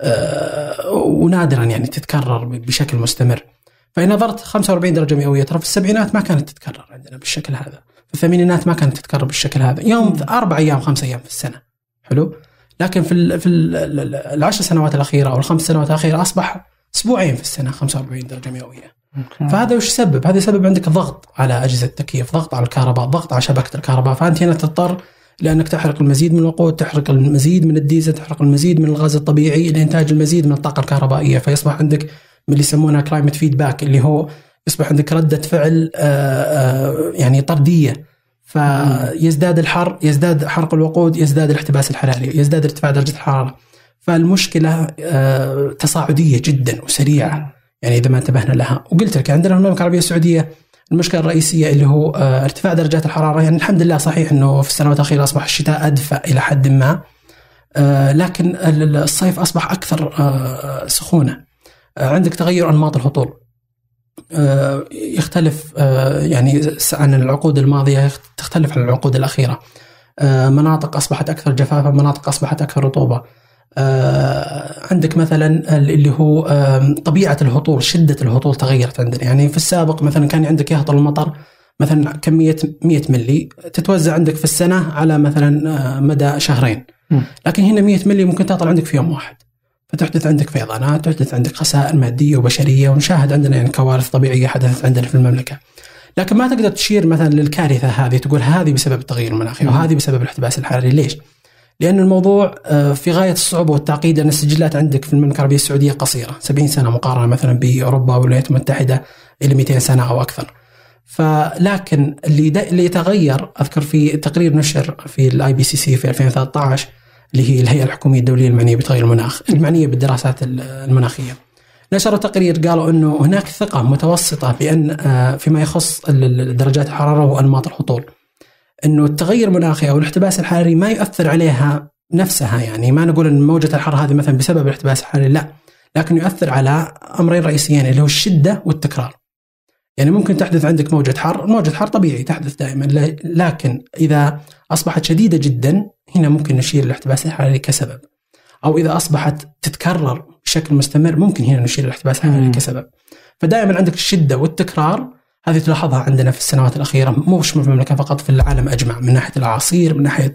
B: آه، ونادرا يعني تتكرر بشكل مستمر. فإن نظرت 45 درجة مئوية ترى في السبعينات ما كانت تتكرر عندنا بالشكل هذا، في الثمانينات ما كانت تتكرر بالشكل هذا، يوم أربع أيام خمس أيام في السنة. حلو؟ لكن في ال في ال العشر سنوات الأخيرة أو الخمس سنوات الأخيرة أصبح أسبوعين في السنة 45 درجة مئوية. فهذا وش يسبب؟ هذا يسبب عندك ضغط على أجهزة التكييف، ضغط على الكهرباء، ضغط على شبكة الكهرباء، فأنت هنا تضطر لأنك تحرق المزيد من الوقود، تحرق المزيد من الديزل، تحرق المزيد من الغاز الطبيعي لانتاج المزيد من الطاقة الكهربائية، فيصبح عندك من اللي يسمونها climate feedback اللي هو يصبح عندك ردة فعل آه، آه، يعني طردية فيزداد الحر يزداد حرق الوقود يزداد الاحتباس الحراري يزداد ارتفاع درجة الحرارة. فالمشكلة آه، تصاعدية جدا وسريعة. يعني إذا ما انتبهنا لها. وقلت لك عندنا المملكة العربية السعودية المشكلة الرئيسية اللي هو آه، ارتفاع درجات الحرارة. يعني الحمد لله صحيح أنه في السنوات الأخيرة أصبح الشتاء أدفى إلى حد ما آه، لكن الصيف أصبح أكثر سخونة. عندك تغير أنماط الهطول. يختلف آه، يعني عن العقود الماضية تختلف عن العقود الأخيرة. آه، مناطق أصبحت أكثر جفافا، مناطق أصبحت أكثر رطوبة. عندك مثلا اللي هو طبيعة الهطول، شدة الهطول تغيرت عندنا، يعني في السابق مثلا كان عندك يهطل المطر مثلا كمية 100 ملي تتوزع عندك في السنة على مثلا مدى شهرين. لكن هنا 100 ملي ممكن تهطل عندك في يوم واحد. فتحدث عندك فيضانات تحدث عندك خسائر مادية وبشرية ونشاهد عندنا يعني كوارث طبيعية حدثت عندنا في المملكة. لكن ما تقدر تشير مثلا للكارثة هذه تقول هذه بسبب التغير المناخي وهذه بسبب الاحتباس الحراري ليش؟ لأن الموضوع آه، في غاية الصعوبة والتعقيد أن السجلات عندك في المملكة العربية السعودية قصيرة 70 سنة مقارنة مثلا بأوروبا والولايات المتحدة إلى 200 سنة أو أكثر فلكن اللي اللي يتغير أذكر في تقرير نشر في ال IPCC في 2013 اللي هي الهيئة الحكومية الدولية المعنية بتغير المناخ المعنية بالدراسات المناخية. نشروا تقرير قالوا إنه هناك ثقة متوسطة بأن آه، فيما يخص درجات الحرارة وأنماط الهطول إنه التغير المناخي أو الاحتباس الحراري ما يؤثر عليها نفسها يعني. ما نقول إن موجة الحر هذه مثلا بسبب الاحتباس الحراري لا. لكن يؤثر على أمرين رئيسيين اللي هو الشدة والتكرار. يعني ممكن تحدث عندك موجة حر موجة حر طبيعي تحدث دائما لكن إذا أصبحت شديدة جدا هنا ممكن نشير الاحتباس الحراري كسبب أو إذا أصبحت تتكرر بشكل مستمر ممكن هنا نشير الاحتباس الحراري كسبب فدائما عندك الشدة والتكرار هذه تلاحظها عندنا في السنوات الأخيرة مو في المملكة فقط في العالم أجمع من ناحية الأعاصير من ناحية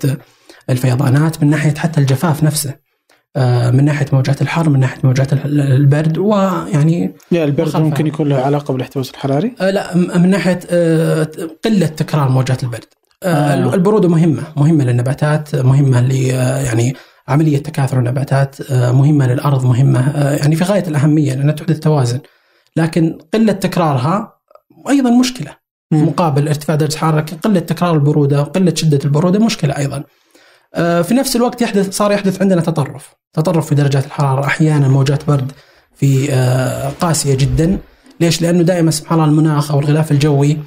B: الفيضانات من ناحية حتى الجفاف نفسه. آه، من ناحية موجات الحر من ناحية موجات البرد ويعني
A: يا البرد ممكن يكون له علاقة بالاحتباس الحراري؟
B: آه، لا من ناحية آه، قلة تكرار موجات البرد. آه. البرودة مهمة مهمة للنباتات مهمة ل يعني عملية تكاثر النباتات مهمة للأرض مهمة يعني في غاية الأهمية لأنها تحدث توازن. لكن قلة تكرارها أيضا مشكلة مقابل ارتفاع درجة الحراره قلة تكرار البرودة وقله شدة البرودة مشكلة أيضا. آه، في نفس الوقت يحدث صار يحدث عندنا تطرف. تطرف في درجات الحرارة. أحيانا موجات برد في آه، قاسية جدا. ليش؟ لأنه دائما سبحان الله المناخ أو الغلاف الجوي آه،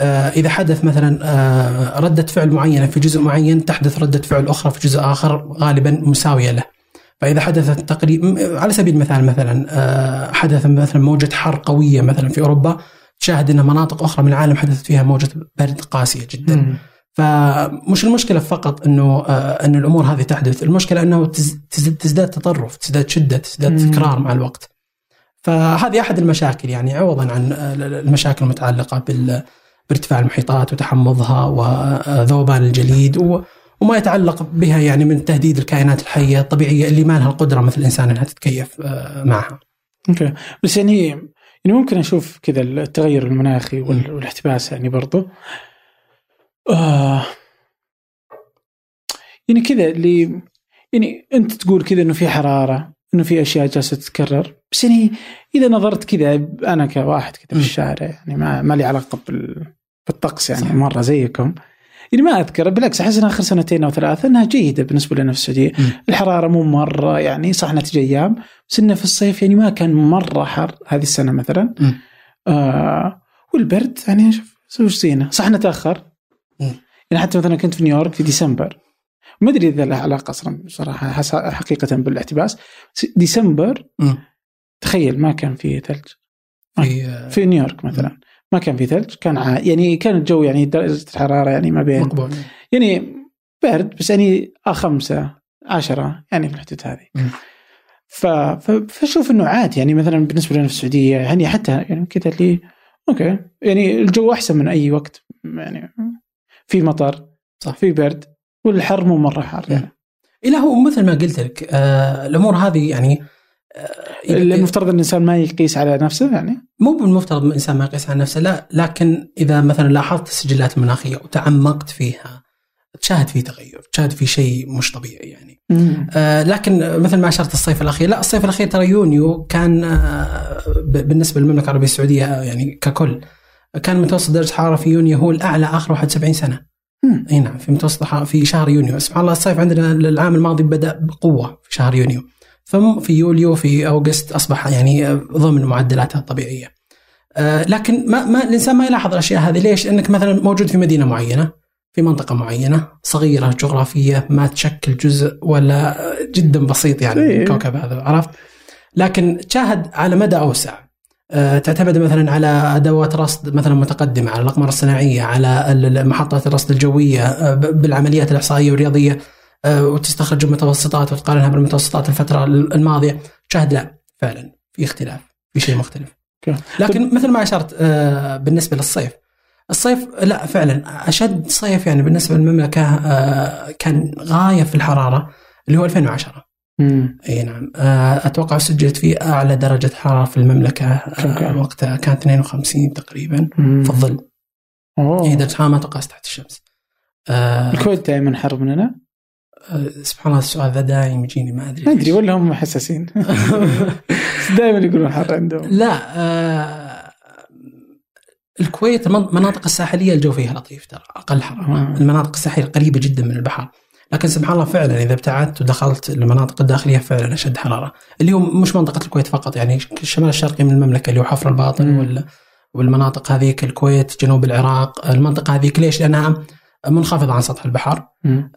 B: إذا حدث مثلا ردة فعل معينة في جزء معين تحدث ردة فعل أخرى في جزء آخر غالبا مساوية له. فإذا حدثت تقريب على سبيل المثال مثلا حدث مثلا موجة حر قوية مثلا في أوروبا تشاهد إن مناطق أخرى من العالم حدثت فيها موجة برد قاسية جدا. فمش المشكلة فقط إنه آه، إن الأمور هذه تحدث، المشكلة إنه تزداد تطرف، تزداد شدة، تزداد تكرار مع الوقت. فهذه أحد المشاكل يعني عوضا عن آه، المشاكل المتعلقة بارتفاع المحيطات وتحمضها وذوبان الجليد وما يتعلق بها يعني من تهديد الكائنات الحية الطبيعية اللي ما لها القدرة مثل الإنسان إنها تتكيف آه، معها.
A: أوكي. بس يعني يعني ممكن أشوف كذا التغير المناخي والإحتباس يعني برضو. آه يعني كذا اللي يعني أنت تقول كذا إنه في حرارة إنه في أشياء جالسة تتكرر. بس يعني إذا نظرت كذا أنا كواحد كذا في الشارع يعني ما, ما لي علاقة بال- بالطقس يعني.
B: صح.
A: مرة زيكم. يعني ما أذكر بالعكس أحس انها آخر سنتين أو ثلاثة إنها جيدة بالنسبة لنا في
B: السعودية.
A: الحرارة مو مرة يعني صح تجي أيام بس إنه في الصيف يعني ما كان مرة حر هذه السنة مثلا. آه والبرد يعني شوف وش زينة. صح انه تاخر
B: مم.
A: يعني حتى مثلا كنت في نيويورك في ديسمبر. ما أدري إذا له علاقة أصلا صراحة حقيقة بالاحتباس. ديسمبر
B: مم.
A: تخيل ما كان فيه ثلج.
B: في
A: في نيويورك مثلا. ما كان في ثلج كان ع... يعني كان الجو يعني درجة الحرارة يعني ما بين
B: مقبول
A: يعني برد بس يعني آه خمسة عشرة يعني في الحدود هذه. ف... ف... فشوف إنه عادي يعني مثلا بالنسبة لنا في السعودية يعني حتى يعني كذا اللي أوكي يعني الجو أحسن من أي وقت يعني في مطر
B: صح.
A: في برد والحر مو مرة حار يعني
B: لا هو مثل ما قلت لك آه الأمور هذه يعني آه
A: المفترض أن الإنسان ما يقيس على نفسه يعني؟
B: مو بالمفترض إن الإنسان ما يقيس على نفسه لا لكن إذا مثلا لاحظت السجلات المناخية وتعمقت فيها تشاهد في تغير تشاهد في شيء مش طبيعي يعني. آه لكن مثل ما اشرت الصيف الأخير لا الصيف الأخير ترى يونيو كان آه بالنسبة للمملكة العربية السعودية آه، يعني ككل كان متوسط درجة الحراره في يونيو هو الأعلى آخر 71
A: سنة.
B: أي نعم في متوسط في شهر يونيو. سبحان الله الصيف عندنا العام الماضي بدأ بقوة في شهر يونيو. ثم في يوليو في أوغست أصبح يعني ضمن معدلاته الطبيعية آه، لكن ما, ما الإنسان ما يلاحظ الأشياء هذه ليش؟ انك مثلا موجود في مدينة معينة في منطقة معينة صغيرة جغرافية ما تشكل جزء ولا جدا بسيط يعني من
A: إيه.
B: الكوكب هذا عرفت؟ لكن تشاهد على مدى أوسع آه، تعتمد مثلا على أدوات رصد مثلا متقدمة على الأقمار الصناعية على محطات الرصد الجوية آه، بالعمليات الإحصائية والرياضية وتستخرج المتوسطات وتقارنها بالمتوسطات الفترة الماضية تشاهد لا فعلا في اختلاف في شيء مختلف. لكن مثل ما أشرت آه، بالنسبة للصيف الصيف لا فعلا أشد صيف يعني بالنسبة للمملكة آه، كان غاية في الحرارة اللي هو 2010
A: مم.
B: أي نعم آه، أتوقع سجلت فيه أعلى درجة حرارة في
A: المملكة؟
B: آه، وقتها كانت 52 تقريبا
A: مم.
B: في الظل
A: أوه.
B: هي درجة حرارة ما تقاس تحت الشمس آه،
A: الكويت دائما حر مننا
B: آه، سبحان الله السؤال ذا دايم يجيني ما أدري
A: ما
B: أدري.
A: ولا هم حساسين دائما يقولون حر عندهم
B: لا آه، الكويت المن- المناطق الساحلية الجو فيها لطيف ترى أقل حراره. المناطق الساحلية قريبة جدا من البحر لكن سبحان الله فعلا إذا ابتعدت ودخلت المناطق الداخلية فعلا أشد حرارة اللي هو مش منطقة الكويت فقط يعني الشمال الشرقي من المملكة اللي هو حفر الباطن. وال والمناطق هذيك الكويت جنوب العراق المنطقة هذيك ليش لأنها منخفضه عن سطح البحر.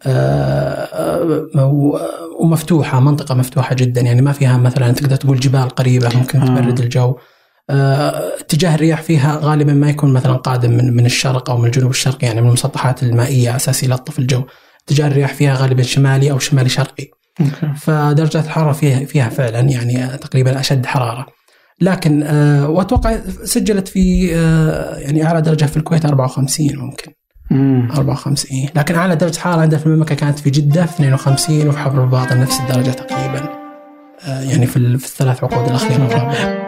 B: آه، و- ومفتوحة منطقة مفتوحة جدا. يعني ما فيها مثلا تقدر تقول جبال قريبة ممكن
A: آه.
B: تبرد الجو. آه، اتجاه الرياح فيها غالبا ما يكون مثلا قادم من من الشرق أو من الجنوب الشرقي يعني من المسطحات المائية أساس يلطف الجو. اتجاه الرياح فيها غالبا شمالي أو شمالي شرقي. فدرجات الحرارة فيها فيها فعلا يعني تقريبا أشد حرارة. لكن آه، وأتوقع سجلت في آه، يعني أعلى درجة في الكويت 54 ممكن.
A: مم.
B: 54 لكن أعلى درجة حرارة عندنا في المملكة كانت في جدة 52 وفي حفر الباطن نفس الدرجة تقريبا. آه، يعني في ال- في الثلاث عقود الأخيرة. والرابعه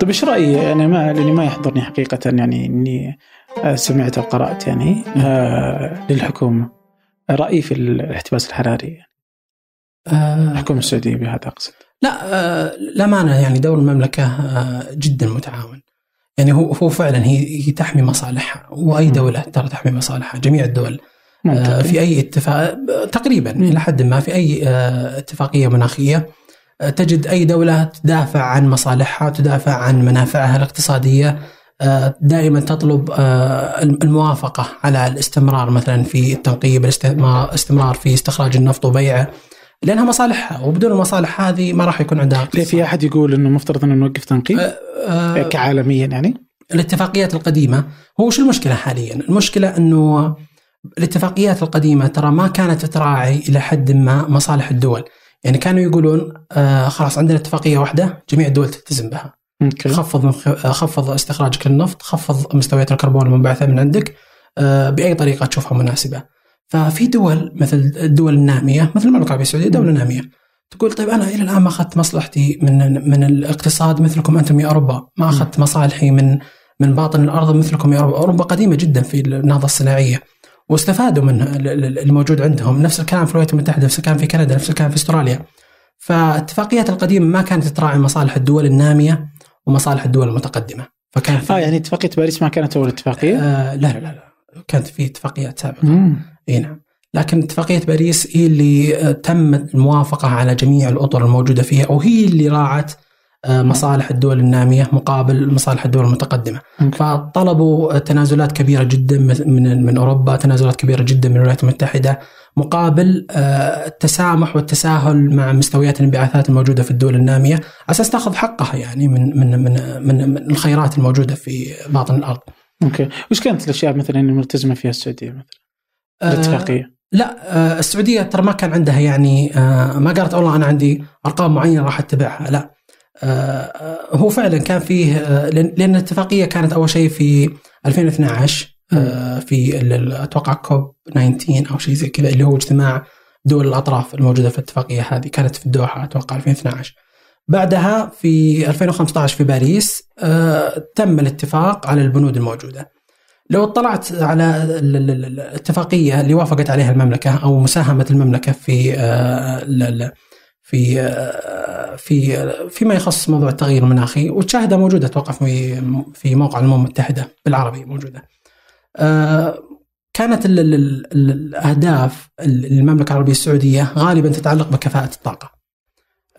A: طيب إيش رأيي؟ يعني ما لأني ما يحضرني حقيقة يعني إني آه، سمعت أو قرات يعني آه للحكومة. رأيي في الاحتباس الحراري.
B: آه،
A: الحكومة السعودية بهذا أقصد.
B: لا آه، للأمانة يعني دور المملكة آه، جدا متعاون. يعني هو هو فعلا هي هي تحمي مصالحها واي. دولة ترى تحمي مصالحها جميع الدول آه،
A: منطقي.
B: في أي اتفاق تقريبا. إلى حد ما في أي آه، اتفاقية مناخية آه، تجد أي دولة تدافع عن مصالحها تدافع عن منافعها الاقتصادية آه، دائما تطلب آه، الموافقة على الاستمرار مثلا في التنقيب الاستمرار في استخراج النفط وبيعه لأنها مصالحها وبدون المصالح هذه ما راح يكون عندها
A: ليه في أحد يقول إنه مفترض إنه نوقف تنقيب؟
B: آه،
A: كعالميا يعني؟
B: الاتفاقيات القديمة هو شو المشكلة حاليا؟ المشكلة إنه الاتفاقيات القديمة ترى ما كانت تراعي إلى حد ما مصالح الدول، يعني كانوا يقولون آه خلاص عندنا اتفاقية واحدة جميع الدول تلتزم بها،
A: أوكي.
B: خفض من خفض استخراجك للنفط، خفض مستويات الكربون المنبعثة من عندك آه بأي طريقة تشوفها مناسبة. ففي دول مثل الدول النامية مثل المملكه العربيه السعوديه دولة نامية. تقول طيب أنا إلى الآن ما أخذت مصلحتي من من الاقتصاد مثلكم أنتم يا أوروبا، ما أخذت مصالحي من من باطن الأرض مثلكم يا أوروبا، أوروبا قديمة جدا في النهضة الصناعية. واستفادوا من الموجود عندهم. نفس الكلام في الولايات المتحدة نفس الكلام في كندا نفس الكلام في أستراليا. فاتفاقيات القديمة ما كانت تراعي مصالح الدول النامية ومصالح الدول المتقدمة.
A: فكان آه يعني اتفاقية باريس ما كانت أول اتفاقية؟
B: آه لا لا لا. كانت في اتفاقيات سابقة. إي نعم. لكن اتفاقية باريس هي اللي تم الموافقة على جميع الأطر الموجودة فيها وهي اللي راعت آه، مصالح الدول النامية مقابل مصالح الدول المتقدمة. فطلبوا تنازلات كبيرة جدا من من أوروبا تنازلات كبيرة جدا من الولايات المتحدة مقابل آه، التسامح والتساهل مع مستويات الانبعاثات الموجودة في الدول النامية. على أساس تاخذ حقها يعني من من من من, من الخيرات الموجودة في باطن الأرض.
A: أوكي، وش كانت الأشياء مثلا الملتزمة فيها السعودية مثلا؟ آه، الاتفاقيه؟
B: لا السعودية ترى ما كان عندها يعني ما قالت والله أنا عندي أرقام معينة راح أتبعها، لا. آه، هو فعلا كان فيه آه، لأن الاتفاقية كانت أول شيء في 2012 آه، في أتوقع كوب 19 أو شيء زي كذا اللي هو اجتماع دول الأطراف الموجودة في الاتفاقية هذه كانت في الدوحه أتوقع 2012 بعدها في 2015 في باريس تم الاتفاق على البنود الموجودة. لو اطلعت على الاتفاقيه اللي وافقت عليها المملكة أو مساهمة المملكة في في في فيما يخص موضوع التغير المناخي وتشاهدها موجودة أتوقع في في موقع الامم المتحدة بالعربي موجودة. آه، كانت الأهداف المملكة العربية السعودية غالبا تتعلق بكفاءة الطاقة.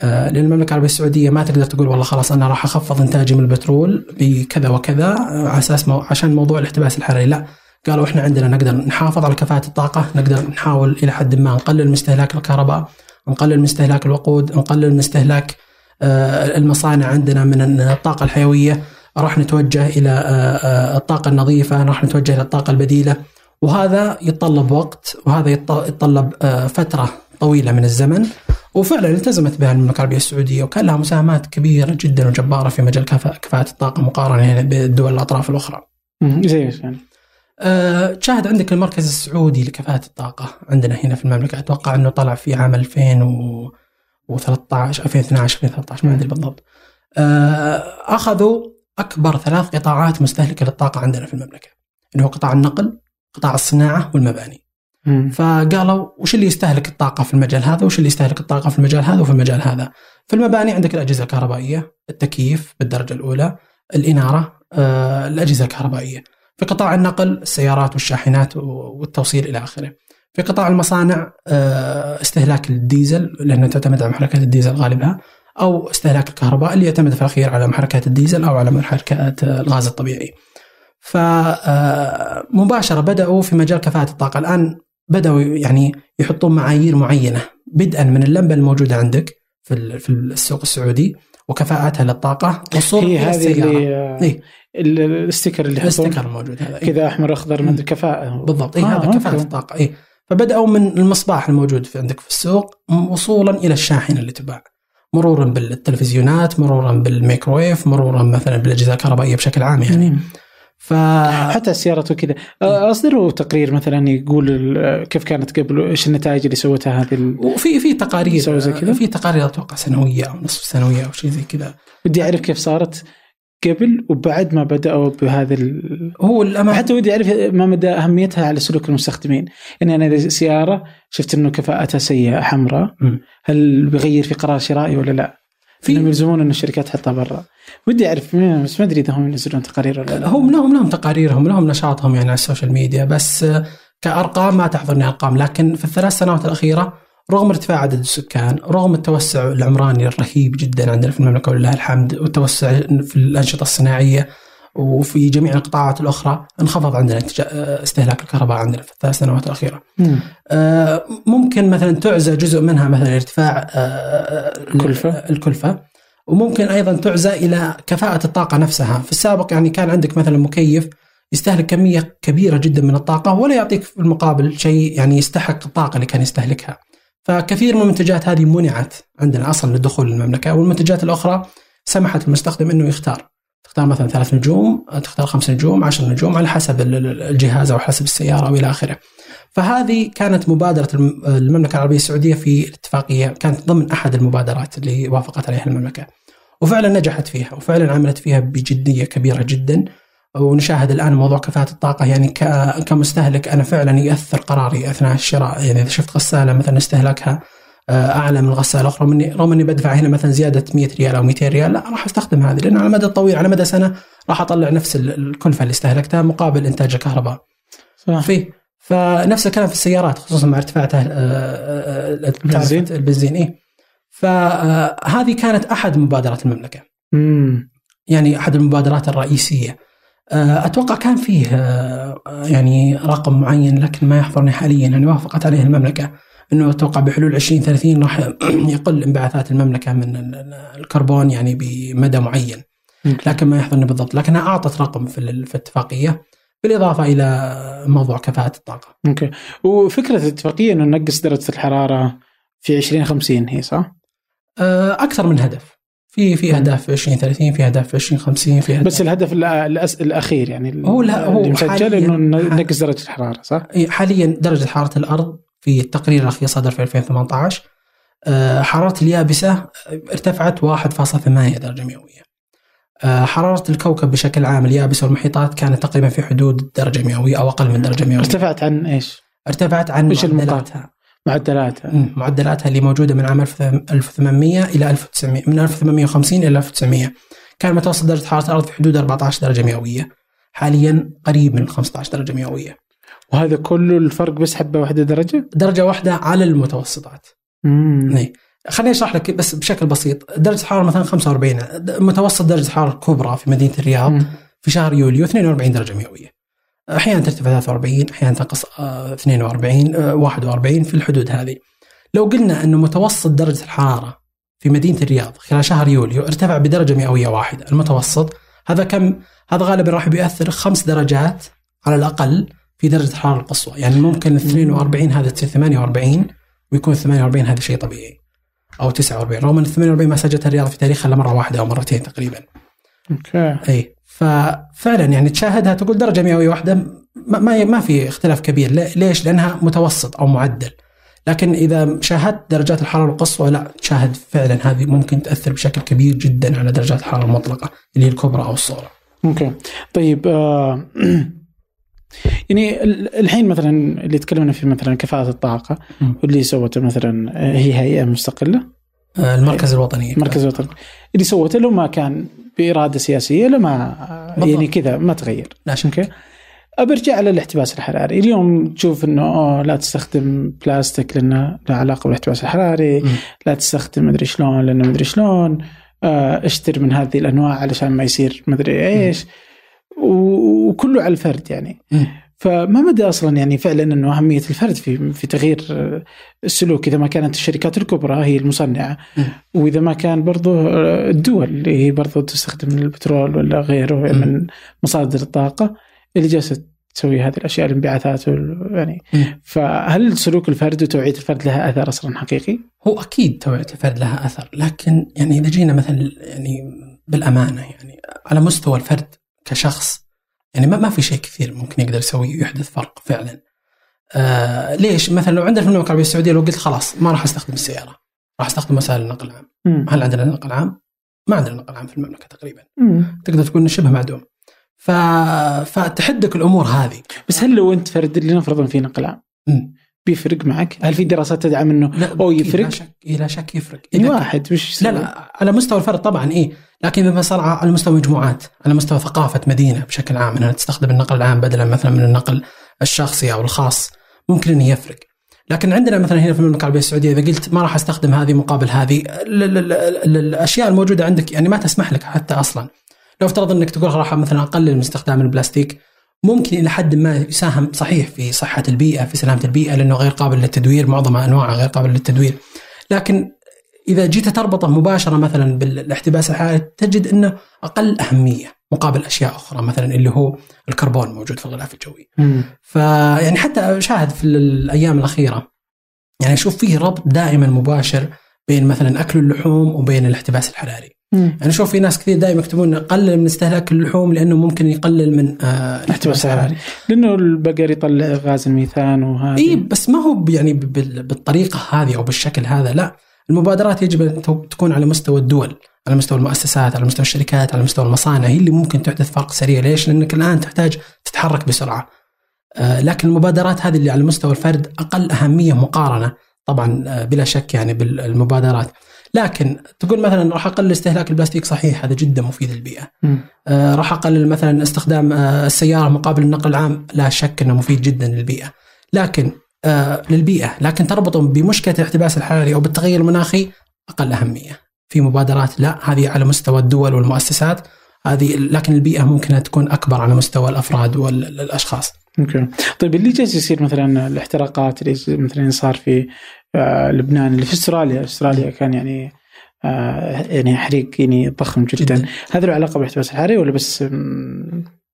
B: آه، لأن المملكه العربية السعودية ما تقدر تقول والله خلاص أنا راح أخفض إنتاجي من البترول بكذا وكذا على أساس مو عشان موضوع الاحتباس الحراري. لا قالوا إحنا عندنا نقدر نحافظ على كفاءة الطاقة نقدر نحاول إلى حد ما نقلل من استهلاك الكهرباء نقلل من استهلاك الوقود نقلل من استهلاك آه، المصانع عندنا من الطاقة الحيوية. راح نتوجه إلى آه، آه، الطاقة النظيفة راح نتوجه إلى الطاقة البديلة. وهذا يتطلب وقت وهذا يتطلب فترة طويلة من الزمن. وفعلا التزمت بها المملكة العربية السعودية وكان لها مساهمات كبيرة جدا وجبارة في مجال كفاءة الطاقة مقارنة بالدول الأطراف الأخرى.
A: زي يعني؟
B: أه تشاهد عندك المركز السعودي لكفاءة الطاقة عندنا هنا في المملكة أتوقع أنه طلع في عام 2013 2012 2013 ما أدري بالضبط أه أخذوا أكبر ثلاث قطاعات مستهلكة للطاقة عندنا في المملكة اللي هو قطاع النقل قطاع الصناعة والمباني فقالوا وش اللي يستهلك الطاقة في المجال هذا؟ وش اللي يستهلك الطاقة في المجال هذا وفي المجال هذا؟ في المباني عندك الأجهزة الكهربائية التكييف بالدرجة الأولى الإنارة أه الأجهزة الكهربائية. في قطاع النقل السيارات والشاحنات والتوصيل إلى آخره. في قطاع المصانع آه، استهلاك الديزل لأنه تعتمد على محركات الديزل غالبها أو استهلاك الكهرباء اللي يعتمد في الأخير على محركات الديزل أو على محركات الغاز الطبيعي. فمباشره آه، بدأوا في مجال كفاءة الطاقة. الآن بدأوا يعني يحطون معايير معينة. بدءا من اللمبة الموجودة عندك في في السوق السعودي وكفاءتها للطاقة
A: وصول هي هذه اللي إيه؟ ال sticker اللي
B: ال sticker الموجود هذا.
A: إيه؟ كذا أحمر أخضر من الكفاءه
B: بالضبط. اي آه هذا كفاءة الطاقة. اي فبدأوا من المصباح الموجود في عندك في السوق وصولا إلى الشاحنة اللي تباع. مرورا بالتلفزيونات مرورا بالميكرويف مرورا مثلا بالأجهزة الكهربائية بشكل عام يعني.
A: ف حتى السيارات وكذا أصدروا تقرير مثلا يقول كيف كانت قبل إيش النتائج اللي سوتها هذه ال...
B: وفي في تقارير زي كذا؟ في تقارير أتوقع سنوية أو نصف سنوية أو شيء زي كذا.
A: ودي أعرف كيف صارت قبل وبعد ما بدأوا بهذا ال...
B: هو الأمام
A: حتى ودي أعرف ما مدى أهميتها على سلوك المستخدمين. يعني أنا إذا سيارة شفت إنه كفاءتها سيئة حمراء هل بغير في قرار شرائي ولا لا؟ في إنهم يلزمون إن الشركات تحطها برا. ودي أعرف بس ما أدري إذا هم ينزلون تقارير ولا لا.
B: هم لهم لهم تقاريرهم لهم نشاطهم يعني على السوشيال ميديا بس كأرقام ما تحضرني أرقام. لكن في الثلاث سنوات الأخيرة رغم ارتفاع عدد السكان رغم التوسع العمراني الرهيب جدا عندنا في المملكه ولله الحمد والتوسع في الأنشطة الصناعية وفي جميع القطاعات الأخرى انخفض عندنا استهلاك الكهرباء عندنا في الثلاث سنوات الأخيرة. آه ممكن مثلا تعزى جزء منها مثلا ارتفاع آه
A: الكلفة.
B: الكلفة. وممكن أيضا تعزى إلى كفاءة الطاقة نفسها، في السابق يعني كان عندك مثلا مكيف يستهلك كمية كبيرة جدا من الطاقة ولا يعطيك في المقابل شيء يعني يستحق الطاقة اللي كان يستهلكها. فكثير من المنتجات هذه منعت عندنا أصلا لدخول المملكة والمنتجات الأخرى سمحت المستخدم إنه يختار. تختار مثلا ثلاث نجوم تختار خمس نجوم عشر نجوم على حسب الجهاز أو حسب السيارة والى آخره. فهذه كانت مبادرة المملكة العربية السعودية في الاتفاقية كانت ضمن أحد المبادرات اللي وافقت عليها المملكة. وفعلا نجحت فيها وفعلا عملت فيها بجدية كبيرة جدا ونشاهد الآن موضوع كفاءه الطاقة يعني كمستهلك أنا فعلا يأثر قراري أثناء الشراء يعني إذا شفت غسالة مثلا استهلاكها أعلى من الغسالة الأخرى رغم اني رغم إني بدفع هنا مثلا زيادة 100 ريال أو 200 ريال لا راح أستخدم هذه لأنه على المدى الطويل على مدى سنة راح أطلع نفس ال- الكلفه اللي استهلكتها مقابل إنتاج الكهرباء.
A: صح.
B: في فنفس الكلام في السيارات خصوصا مع ارتفاع ته- آه، آه، آه،
A: البنزين.
B: البنزين اي فهذه كانت أحد مبادرات المملكة
A: مم.
B: يعني أحد المبادرات الرئيسية آه، أتوقع كان فيه آه، يعني رقم معين لكن ما يحضرني حاليا يعني وافقت عليه المملكة إنه أتوقع بحلول 2030 راح يقل انبعاثات المملكة من ال- ال- الكربون يعني بمدى معين لكن ما يحضرني بالضبط لكنها أعطت رقم في ال- في الاتفاقية بالإضافة إلى موضوع كفاءة الطاقة.
A: أوكي وفكرة الاتفاقية إنه ننقص درجة الحرارة في 2050 هي صح؟
B: آه، أكثر من هدف في في اهداف في 2030 في اهداف في 2050 في أهداف
A: بس الهدف. الأخير يعني
B: هو لا، هو
A: اللي مسجل
B: حالياً-
A: إنه ننقص درجة الحرارة صح؟
B: حاليا درجة حرارة الأرض في التقرير الأخير صدر في 2018 آه، حرارة اليابسة ارتفعت 1.8 درجة مئوية. آه، حرارة الكوكب بشكل عام اليابسه والمحيطات كانت تقريبا في حدود درجة مئوية أو أقل من درجة مئوية.
A: ارتفعت عن إيش؟
B: ارتفعت عن
A: إيش؟
B: معدلاتها
A: معدلاتها
B: معدلاتها اللي موجودة من عام 1800 إلى 1900 من 1850 إلى 1900 كان متوسط درجة حرارة الأرض في حدود 14 درجة مئوية حاليا قريب من 15 درجة مئوية
A: وهذا كله الفرق بس حبة واحدة درجة؟
B: درجة واحدة على المتوسطات.
A: امم.
B: خليني أشرح لك بس بشكل بسيط. درجة الحراره مثلا 45 د- متوسط درجة الحراره الكبرى في مدينة الرياض
A: مم.
B: في شهر يوليو 42 درجة مئوية. أحيانا ترتفع 43 أحيانا تنقص آه، 42 آه، 41 في الحدود هذه. لو قلنا إنه متوسط درجة الحرارة في مدينة الرياض خلال شهر يوليو ارتفع بدرجة مئوية واحدة المتوسط هذا كم؟ هذا غالبا راح بيأثر خمس درجات على الأقل في درجة الحرارة القصوى. يعني ممكن 42 هذا تصير 48 ويكون 48 هذا شيء طبيعي. أو 49 رغم إن 48 ما سجلتها الرياض في تاريخها إلا مرة واحدة أو مرتين تقريبا.
A: okay.
B: اي ففعلا يعني تشاهدها تقول درجة مئوية واحدة. ما ما, في اختلاف كبير. ليش؟ لأنها متوسط أو معدل. لكن إذا شاهدت درجات الحرارة القصوى لا تشاهد فعلا هذه ممكن تأثر بشكل كبير جدا على درجات الحرارة المطلقة اللي هي الكبرى أو الصغرى.
A: okay. طيب آه يعني ال- الحين مثلا اللي تكلمنا فيه مثلا كفاءة الطاقة
B: مم.
A: واللي سوته مثلا آه، هي هيئة مستقلة.
B: آه، المركز الوطني.
A: المركز الوطني. اللي سوته له ما كان بإرادة سياسية لما
B: بالضبط.
A: يعني كذا ما تغير.
B: لا شك.
A: أوكي؟ برجع على الاحتباس الحراري. اليوم تشوف إنه لا تستخدم بلاستيك لأنه له علاقة بالاحتباس الحراري
B: مم.
A: لا تستخدم مدري شلون لأنه مدري شلون آه، اشتر من هذه الأنواع علشان ما يصير مدري إيش. و- وكله على الفرد يعني. فما مدى أصلا يعني فعلا إنه أهمية الفرد في في تغيير السلوك إذا ما كانت الشركات الكبرى هي
B: المصنعة.
A: وإذا ما كان برضو آه، الدول اللي هي برضو تستخدم البترول ولا غيره. من مصادر الطاقة اللي جالسة تسوي هذه الأشياء الانبعاثات يعني. فهل سلوك الفرد وتوعية الفرد لها اثر أصلا حقيقي؟
B: هو أكيد توعية الفرد لها اثر لكن يعني إذا جينا مثلا يعني بالأمانة يعني على مستوى الفرد كشخص يعني ما, ما في شيء كثير ممكن يقدر يسويه ويحدث فرق فعلا. آه ليش؟ مثلا لو عندنا في المملكه العربيه السعودية لو قلت خلاص ما راح أستخدم السيارة راح أستخدم وسائل النقل العام. هل عندنا نقل عام؟ ما عندنا نقل عام في المملكة تقريبا.
A: مم.
B: تقدر تقول شبه معدوم. ف... فتحدك الأمور هذه.
A: بس هل لو أنت فرد لنفرض في نقل عام. بيفرق معك؟ هل في دراسات تدعم إنه
B: لا أكيد
A: يفرق؟
B: لا شك إيه لا شك يفرق.
A: يعني
B: إذا
A: واحد وش
B: لا؟ لا على مستوى الفرد طبعا إيه لكن إذا صار على مستوى مجموعات على مستوى ثقافة مدينة بشكل عام إنها تستخدم النقل العام بدلا مثلا من النقل الشخصي أو الخاص ممكن إنه يفرق. لكن عندنا مثلا هنا في المملكة العربية السعودية إذا قلت ما راح أستخدم هذه مقابل هذه ال- ال- ال- ال- الأشياء الموجودة عندك يعني ما تسمح لك حتى أصلا. لو افترض إنك تقول راح مثلا أقلل من استخدام البلاستيك ممكن إلى حد ما يساهم صحيح في صحة البيئة في سلامة البيئة لأنه غير قابل للتدوير معظم أنواعه غير قابل للتدوير. لكن إذا جيت تربطه مباشرة مثلا بالاحتباس الحراري تجد إنه أقل أهمية مقابل أشياء أخرى مثلا اللي هو الكربون موجود في الغلاف الجوي. فيعني حتى شاهد في الأيام الأخيرة يعني أشوف فيه ربط دائما مباشر بين مثلا أكل اللحوم وبين الاحتباس الحراري.
A: مم.
B: يعني أشوف في ناس كثير دائما يكتبون قلل من استهلاك اللحوم لأنه ممكن يقلل من آه
A: الاحتباس الحراري لأنه البقر يطلع غاز الميثان وهذا
B: اي بس ما هو يعني بالطريقة هذه أو بالشكل هذا لا المبادرات يجب أن تكون على مستوى الدول على مستوى المؤسسات على مستوى الشركات على مستوى المصانع هي اللي ممكن تحدث فرق سريع ليش؟ لأنك الآن تحتاج تتحرك بسرعة آه، لكن المبادرات هذه اللي على مستوى الفرد أقل أهمية مقارنة طبعا آه، بلا شك يعني بالمبادرات لكن تقول مثلا راح أقلل استهلاك البلاستيك صحيح هذا جدا مفيد للبيئة. آه راح أقلل مثلا استخدام آه السيارة مقابل النقل العام لا شك إنه مفيد جدا للبيئة. لكن للبيئة لكن تربطه بمشكلة الاحتباس الحراري أو بالتغير المناخي أقل أهمية. في مبادرات لا هذه على مستوى الدول والمؤسسات هذه لكن البيئة ممكن تكون أكبر على مستوى الأفراد والاشخاص.
A: أوكي. طيب اللي جالس يصير مثلا الاحتراقات اللي مثلا صار في آه، لبنان اللي في أستراليا، أستراليا كان يعني آه، يعني حريق يعني ضخم جدا, جداً. هذا له علاقة بالاحتباس الحراري ولا بس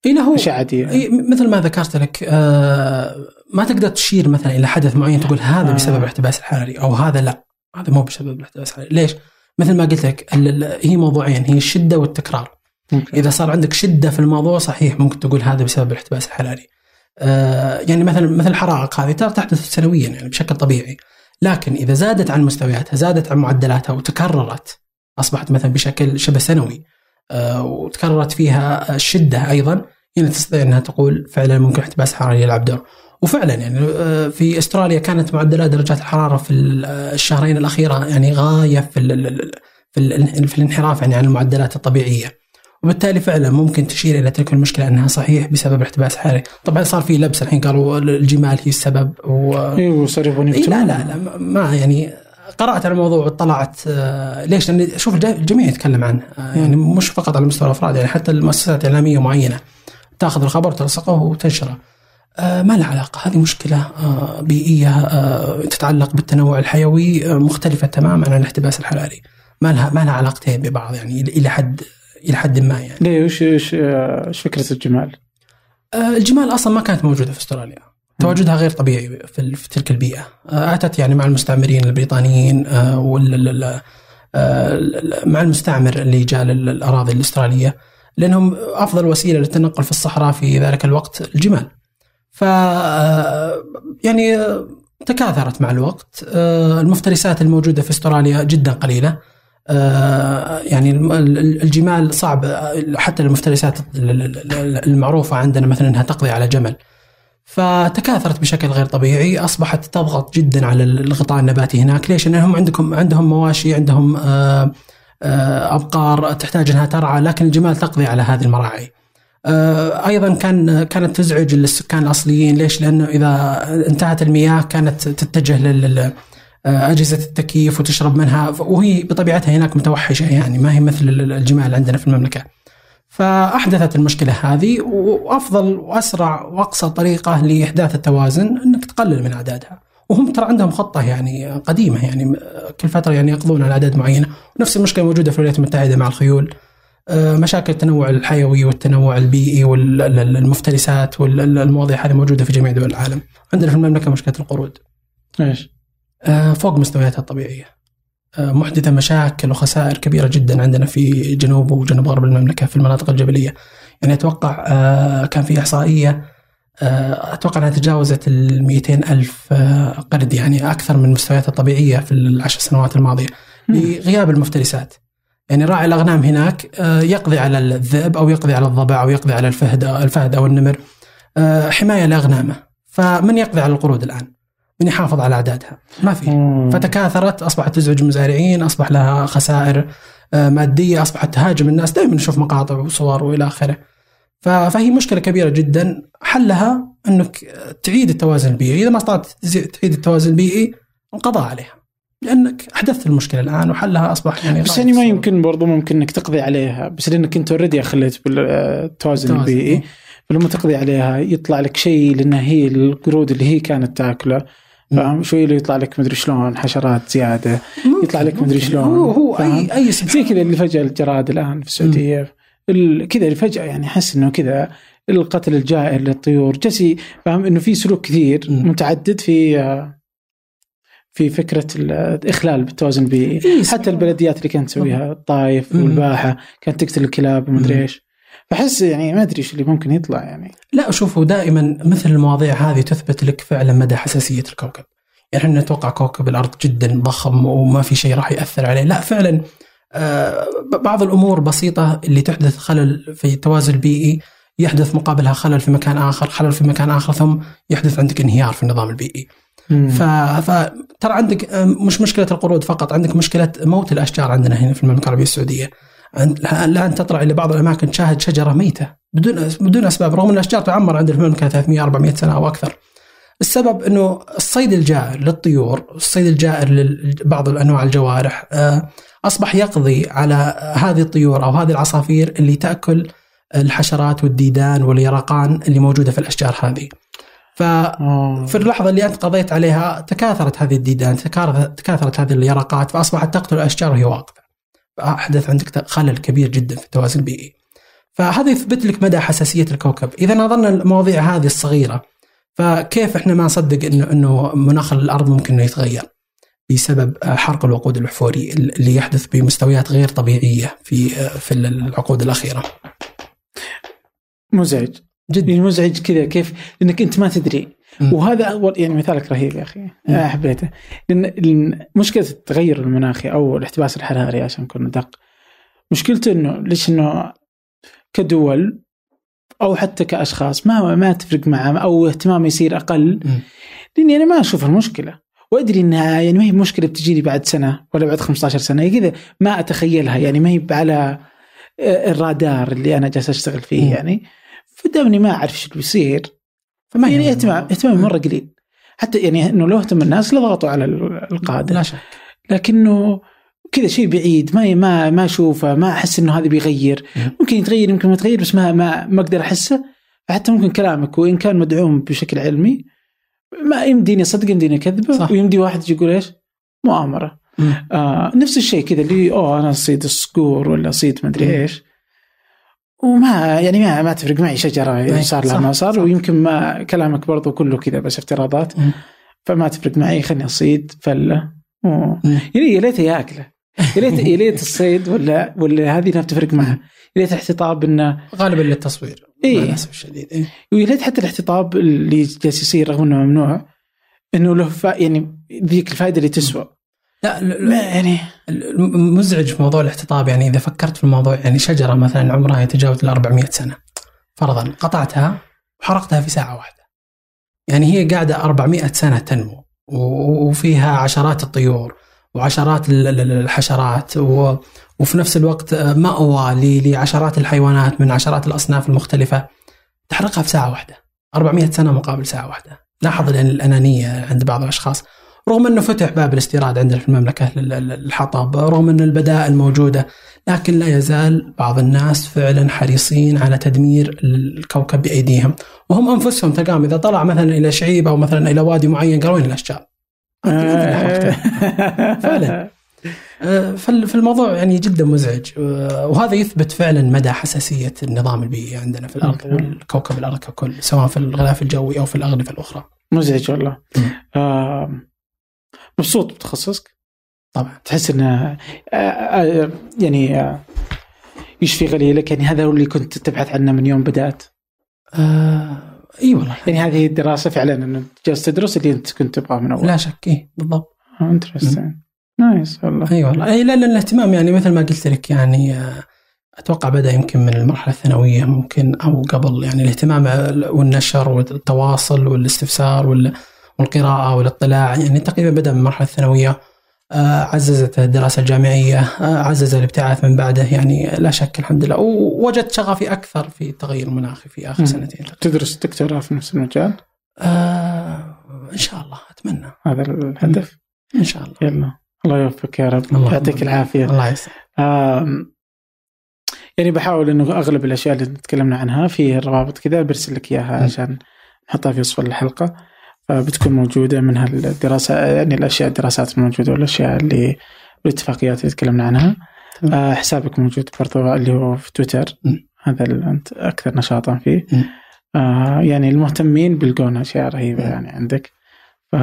B: إيه هو
A: اشياء عاديه
B: إيه مثل ما ذكرت لك آه ما تقدر تشير مثلا إلى حدث معين تقول هذا آه. بسبب الاحتباس الحراري أو هذا لا هذا مو بسبب الاحتباس الحراري ليش؟ مثل ما قلت لك هي موضوعين هي الشدة والتكرار ممكن. إذا صار عندك شدة في الموضوع صحيح ممكن تقول هذا بسبب الاحتباس الحراري آه يعني مثلا مثل الحرائق هذه ترى تحدث سنويا يعني بشكل طبيعي لكن إذا زادت عن مستوياتها زادت عن معدلاتها وتكررت أصبحت مثلا بشكل شبه سنوي آه وتكررت فيها الشدة أيضا هنا تستطيع إنها تقول فعلا ممكن احتباس حراري يلعب دور وفعلا يعني آه، في استراليا كانت معدلات درجات الحرارة في الشهرين الأخيرة يعني غاية في في, في الانحراف يعني عن المعدلات الطبيعية وبالتالي فعلا ممكن تشير إلى تلك المشكلة أنها صحيح بسبب الاحتباس الحراري، طبعا صار في لبس الحين قالوا الجمال هي السبب و
A: أيوه صار يبغون
B: لا لا لا ما يعني قرأت على الموضوع وطلعت آه، ليش؟ لأن شوف الجميع يتكلم عنه آه، يعني مش فقط على مستوى الأفراد يعني حتى المؤسسات الإعلامية معينة تأخذ الخبر تلصقه وتنشره. آه، ما له علاقة هذه مشكلة بيئية تتعلق بالتنوع الحيوي مختلفة تماما عن الاحتباس الحراري. ما لها ما لها علاقتين ببعض يعني إلى حد إلى حد ما يعني
A: ليه وش وش فكرة الجمال؟
B: آه، الجمال أصلا ما كانت موجودة في أستراليا تواجدها غير طبيعي في, في تلك البيئة آه، أتت يعني مع المستعمرين البريطانيين آه، وال مع المستعمر اللي جاء للأراضي الأسترالية لأنهم أفضل وسيلة للتنقل في الصحراء في ذلك الوقت الجمال. ف يعني تكاثرت مع الوقت. المفترسات الموجودة في استراليا جدا قليلة. آه، يعني الجمال صعب حتى المفترسات المعروفة عندنا مثلا أنها تقضي على جمل. فتكاثرت بشكل غير طبيعي. أصبحت تضغط جدا على الغطاء النباتي هناك. ليش؟ لأنهم عندكم عندهم مواشي عندهم آه، آه، أبقار تحتاج أنها ترعى لكن الجمال تقضي على هذه المراعي. أيضا كان كانت تزعج السكان الأصليين ليش؟ لأنه إذا انتهت المياه كانت تتجه لل آه، أجهزة التكييف وتشرب منها وهي بطبيعتها هناك متوحشة يعني ما هي مثل الجمال عندنا في المملكة. فأحدثت المشكلة هذه وأفضل وأسرع واقصر طريقة لإحداث التوازن إنك تقلل من أعدادها. وهم ترى عندهم خطة يعني قديمة يعني كل فترة يعني يقضون على أعداد معينة، ونفس المشكلة موجودة في الولايات المتحدة مع الخيول. آه، مشاكل التنوع الحيوي والتنوع البيئي والمفترسات والمواضيع هذه موجودة في جميع دول العالم. عندنا في المملكة مشكلة القرود.
A: إيش؟
B: آه، فوق مستوياتها الطبيعية آه، محدثة مشاكل وخسائر كبيرة جدا عندنا في جنوب وجنوب غرب المملكة في المناطق الجبلية يعني أتوقع آه، كان في إحصائية أتوقع أنها تجاوزت ال ألف قرد يعني أكثر من المستويات الطبيعية في العشر سنوات الماضية لغياب المفترسات يعني راعي الأغنام هناك يقضي على الذئب أو يقضي على الضبع أو يقضي على الفهد الفهد أو النمر حماية لأغنامه. فمن يقضي على القرود الآن؟ من يحافظ على أعدادها؟ ما في. فتكاثرت أصبحت تزعج المزارعين أصبح لها خسائر آه، مادية أصبحت تهاجم الناس دائما نشوف مقاطع وصور وإلى آخره. فهي مشكلة كبيرة جدا. حلها أنك تعيد التوازن البيئي. إذا ما استطعت تعيد التوازن البيئي القضاء عليها. لأنك احدثت المشكلة الآن وحلها أصبح يعني
A: بس يعني ما يمكن برضو ممكن إنك تقضي عليها بس لأنك أنت already خليت بالتوازن البيئي. فلما تقضي عليها يطلع لك شيء لأن هي القرود اللي هي كانت تاكله. فاهم؟ شوي اللي يطلع لك مدري شلون حشرات زيادة. يطلع لك مدري شلون
B: هو هو أي اي
A: زي كذا اللي فجأة الجراد الآن في السعودية. كذا اللي فجأة يعني أحس إنه كذا القتل الجائر للطيور. جسي فاهم؟ إنه في سلوك كثير متعدد في في فكرة الإخلال بالتوازن البيئي حتى البلديات اللي كانت تسويها الطايف والباحة كانت تقتل الكلاب ومدري إيش. فحس يعني ما أدري إيش اللي ممكن يطلع يعني.
B: لا شوفوا دائما مثل المواضيع هذه تثبت لك فعلا مدى حساسية الكوكب. يعني إحنا نتوقع كوكب الأرض جدا ضخم وما في شيء راح يأثر عليه. لا فعلا آه، بعض الأمور بسيطة اللي تحدث خلل في التوازن البيئي يحدث مقابلها خلل في مكان آخر، خلل في مكان آخر ثم يحدث عندك انهيار في النظام البيئي. فترى عندك آه، مش مشكلة القرود فقط، عندك مشكلة موت الأشجار عندنا هنا في المملكة العربية السعودية. الآن تطلع إلى بعض الأماكن تشاهد شجرة ميتة بدون بدون أسباب رغم أن الأشجار تعمر عندنا في المملكة 300 400 سنة أو أكثر. السبب إنه الصيد الجائر للطيور، الصيد الجائر لبعض الانواع الجوارح آه، أصبح يقضي على هذه الطيور أو هذه العصافير اللي تأكل الحشرات والديدان واليرقان اللي موجودة في الأشجار هذه. ففي اللحظة اللي أنت قضيت عليها تكاثرت هذه الديدان تكاثرت هذه اليرقات فأصبحت تقتل الاشجار وهي واقفة. فأحدث عندك خلل كبير جدا في التوازن البيئي. فهذا يثبت لك مدى حساسية الكوكب، إذا نظرنا المواضيع هذه الصغيرة فكيف إحنا ما نصدق انه إنه مناخ الأرض ممكن إنه يتغير بسبب حرق الوقود الأحفوري اللي يحدث بمستويات غير طبيعية في في العقود الأخيرة.
A: مزعج جدا مزعج كذا كيف؟ لأنك أنت ما تدري. وهذا اول يعني مثالك رهيب يا أخي. حبيته. لأن مشكلة التغير المناخي أو الاحتباس الحراري عشان نكون ادق مشكلته إنه ليش إنه كدول أو حتى كأشخاص ما ما تفرق معه أو اهتمامه يصير أقل. لأني أنا ما أشوف المشكلة. وأدري إنها يعني ما هي مشكلة بتجيني بعد سنة ولا بعد 15 سنة. كذا ما أتخيلها. يعني ما هي على الرادار اللي أنا جالس أشتغل فيه يعني. فدامني ما أعرف إيش بيصير. فما يعني اهتمام اهتمامي مرة قليل. حتى يعني إنه لو اهتم الناس لضغطوا على القادة.
B: لا شك.
A: لكنه كذا شيء بعيد ما ما ما أشوفه ما أحس إنه هذا بيغير. ممكن يتغير يمكن ما يتغير بس ما ما, ما أقدر أحسه. حتى ممكن كلامك وإن كان مدعوم بشكل علمي ما يمديني أصدق يمديني أكذبه صح. ويمدي واحد يقول إيش؟ مؤامرة. آه نفس الشيء كذا اللي أوه أنا اصيد الصقور ولا اصيد ما أدري إيش. وما يعني ما ما تفرق معي شجرة صار لها ما صار ويمكن ما كلامك برضو كله كذا بس افتراضات. فما تفرق معي خليني أصيد فلة يعني يا ليته ياكله يا ليت يا ليت الصيد ولا ولا هذه انها بتفرق معها. يا ليت الاحتطاب انه
B: غالبا للتصوير
A: إي. للاسف الشديد إيه؟ ويا ليت حتى الاحتطاب اللي جالس يصير رغم إنه ممنوع إنه له فا يعني ذيك الفائده اللي تسوى.
B: لا, لا يعني مزعج في موضوع الاحتطاب يعني إذا فكرت في الموضوع يعني شجرة مثلا عمرها يتجاوز ال 400 سنة فرضا قطعتها وحرقتها في ساعة واحدة. يعني هي قاعدة 400 سنة تنمو وفيها عشرات الطيور وعشرات الحشرات وفي نفس الوقت مأوى لعشرات الحيوانات من عشرات الأصناف المختلفة تحرقها في ساعة واحدة. 400 سنة مقابل ساعة واحدة. لاحظ الأنانية عند بعض الأشخاص. رغم أنه فتح باب الاستيراد عندنا في المملكة للحطب رغم أن البدائل موجودة لكن لا يزال بعض الناس فعلا حريصين على تدمير الكوكب بأيديهم. وهم أنفسهم تلقاهم إذا طلع مثلا إلى شعيب أو مثلا إلى وادي معين قالوا وين الأشجار؟ فعلا. آه، فالموضوع يعني جدا مزعج. آه، وهذا يثبت فعلا مدى حساسية النظام البيئي عندنا في الأرض والكوكب الأرض ككل سواء في الغلاف الجوي أو في الاغلفه الأخرى.
A: مزعج والله. مبسوط بتخصصك؟
B: طبعا.
A: تحس إنه آه آه يعني آه يشفي غليلك. يعني هذا هو اللي كنت تبحث عنه من يوم بدأت؟
B: آه إي والله.
A: يعني هذه الدراسة فعلا إنه جالس تدرس اللي أنت كنت تبغاه من أول؟
B: لا شك إي بالضبط.
A: interesting نايس والله.
B: إي والله. إي لا الاهتمام يعني مثل ما قلت لك يعني أتوقع بدأ يمكن من المرحلة الثانوية ممكن أو قبل. يعني الاهتمام والنشر والتواصل والاستفسار والقراءة والاطلاع يعني تقريبا بدأ من المرحله الثانوية آه، عززت الدراسة الجامعية آه، عزز الابتعاث من بعده يعني لا شك الحمد لله. ووجدت شغفي أكثر في التغير المناخي في آخر سنتين.
A: تدرس دكتوراه في نفس المجال؟
B: آه إن شاء الله أتمنى.
A: هذا الهدف؟
B: إن شاء الله.
A: يلا. الله يوفقك يا رب. الله يعطيك العافية.
B: الله يسلمك.
A: يعني بحاول إنه أغلب الأشياء اللي تكلمنا عنها في الروابط كذا برسل لك إياها عشان نحطها في وصف الحلقة. بتكون موجودة منها الدراسة يعني الأشياء الدراسات الموجودة والأشياء اللي والاتفاقيات اللي تكلمنا عنها. آه حسابك موجود برضو اللي هو في تويتر. م. هذا اللي أنت أكثر نشاطا فيه. آه يعني المهتمين بيلقون أشياء رهيبة م. يعني عندك. ف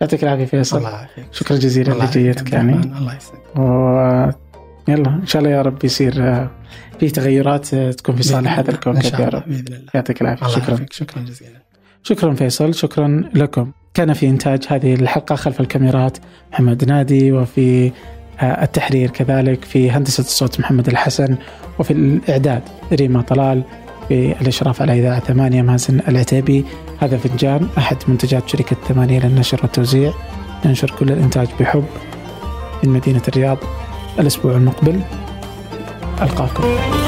A: يعطيك العافية فيصل.
B: الله يعافيك.
A: شكرا جزيلا لجيتك يعني.
B: الله يسعدك.
A: و... يلا إن شاء الله يا رب يصير آه، في تغيرات آه، تكون في صالح هذا الكوكب يا رب.
B: بإذن الله.
A: يعطيك العافية. شكرا.
B: شكرا جزيلا.
A: شكرا فيصل شكرا لكم. كان في إنتاج هذه الحلقة خلف الكاميرات محمد نادي وفي آه، التحرير كذلك في هندسة الصوت محمد الحسن وفي الإعداد ريما طلال في الإشراف على إذاعة ثمانية مازن العتيبي. هذا فنجان أحد منتجات شركة ثمانية للنشر والتوزيع. ننشر كل الإنتاج بحب من مدينة الرياض. الأسبوع المقبل ألقاكم.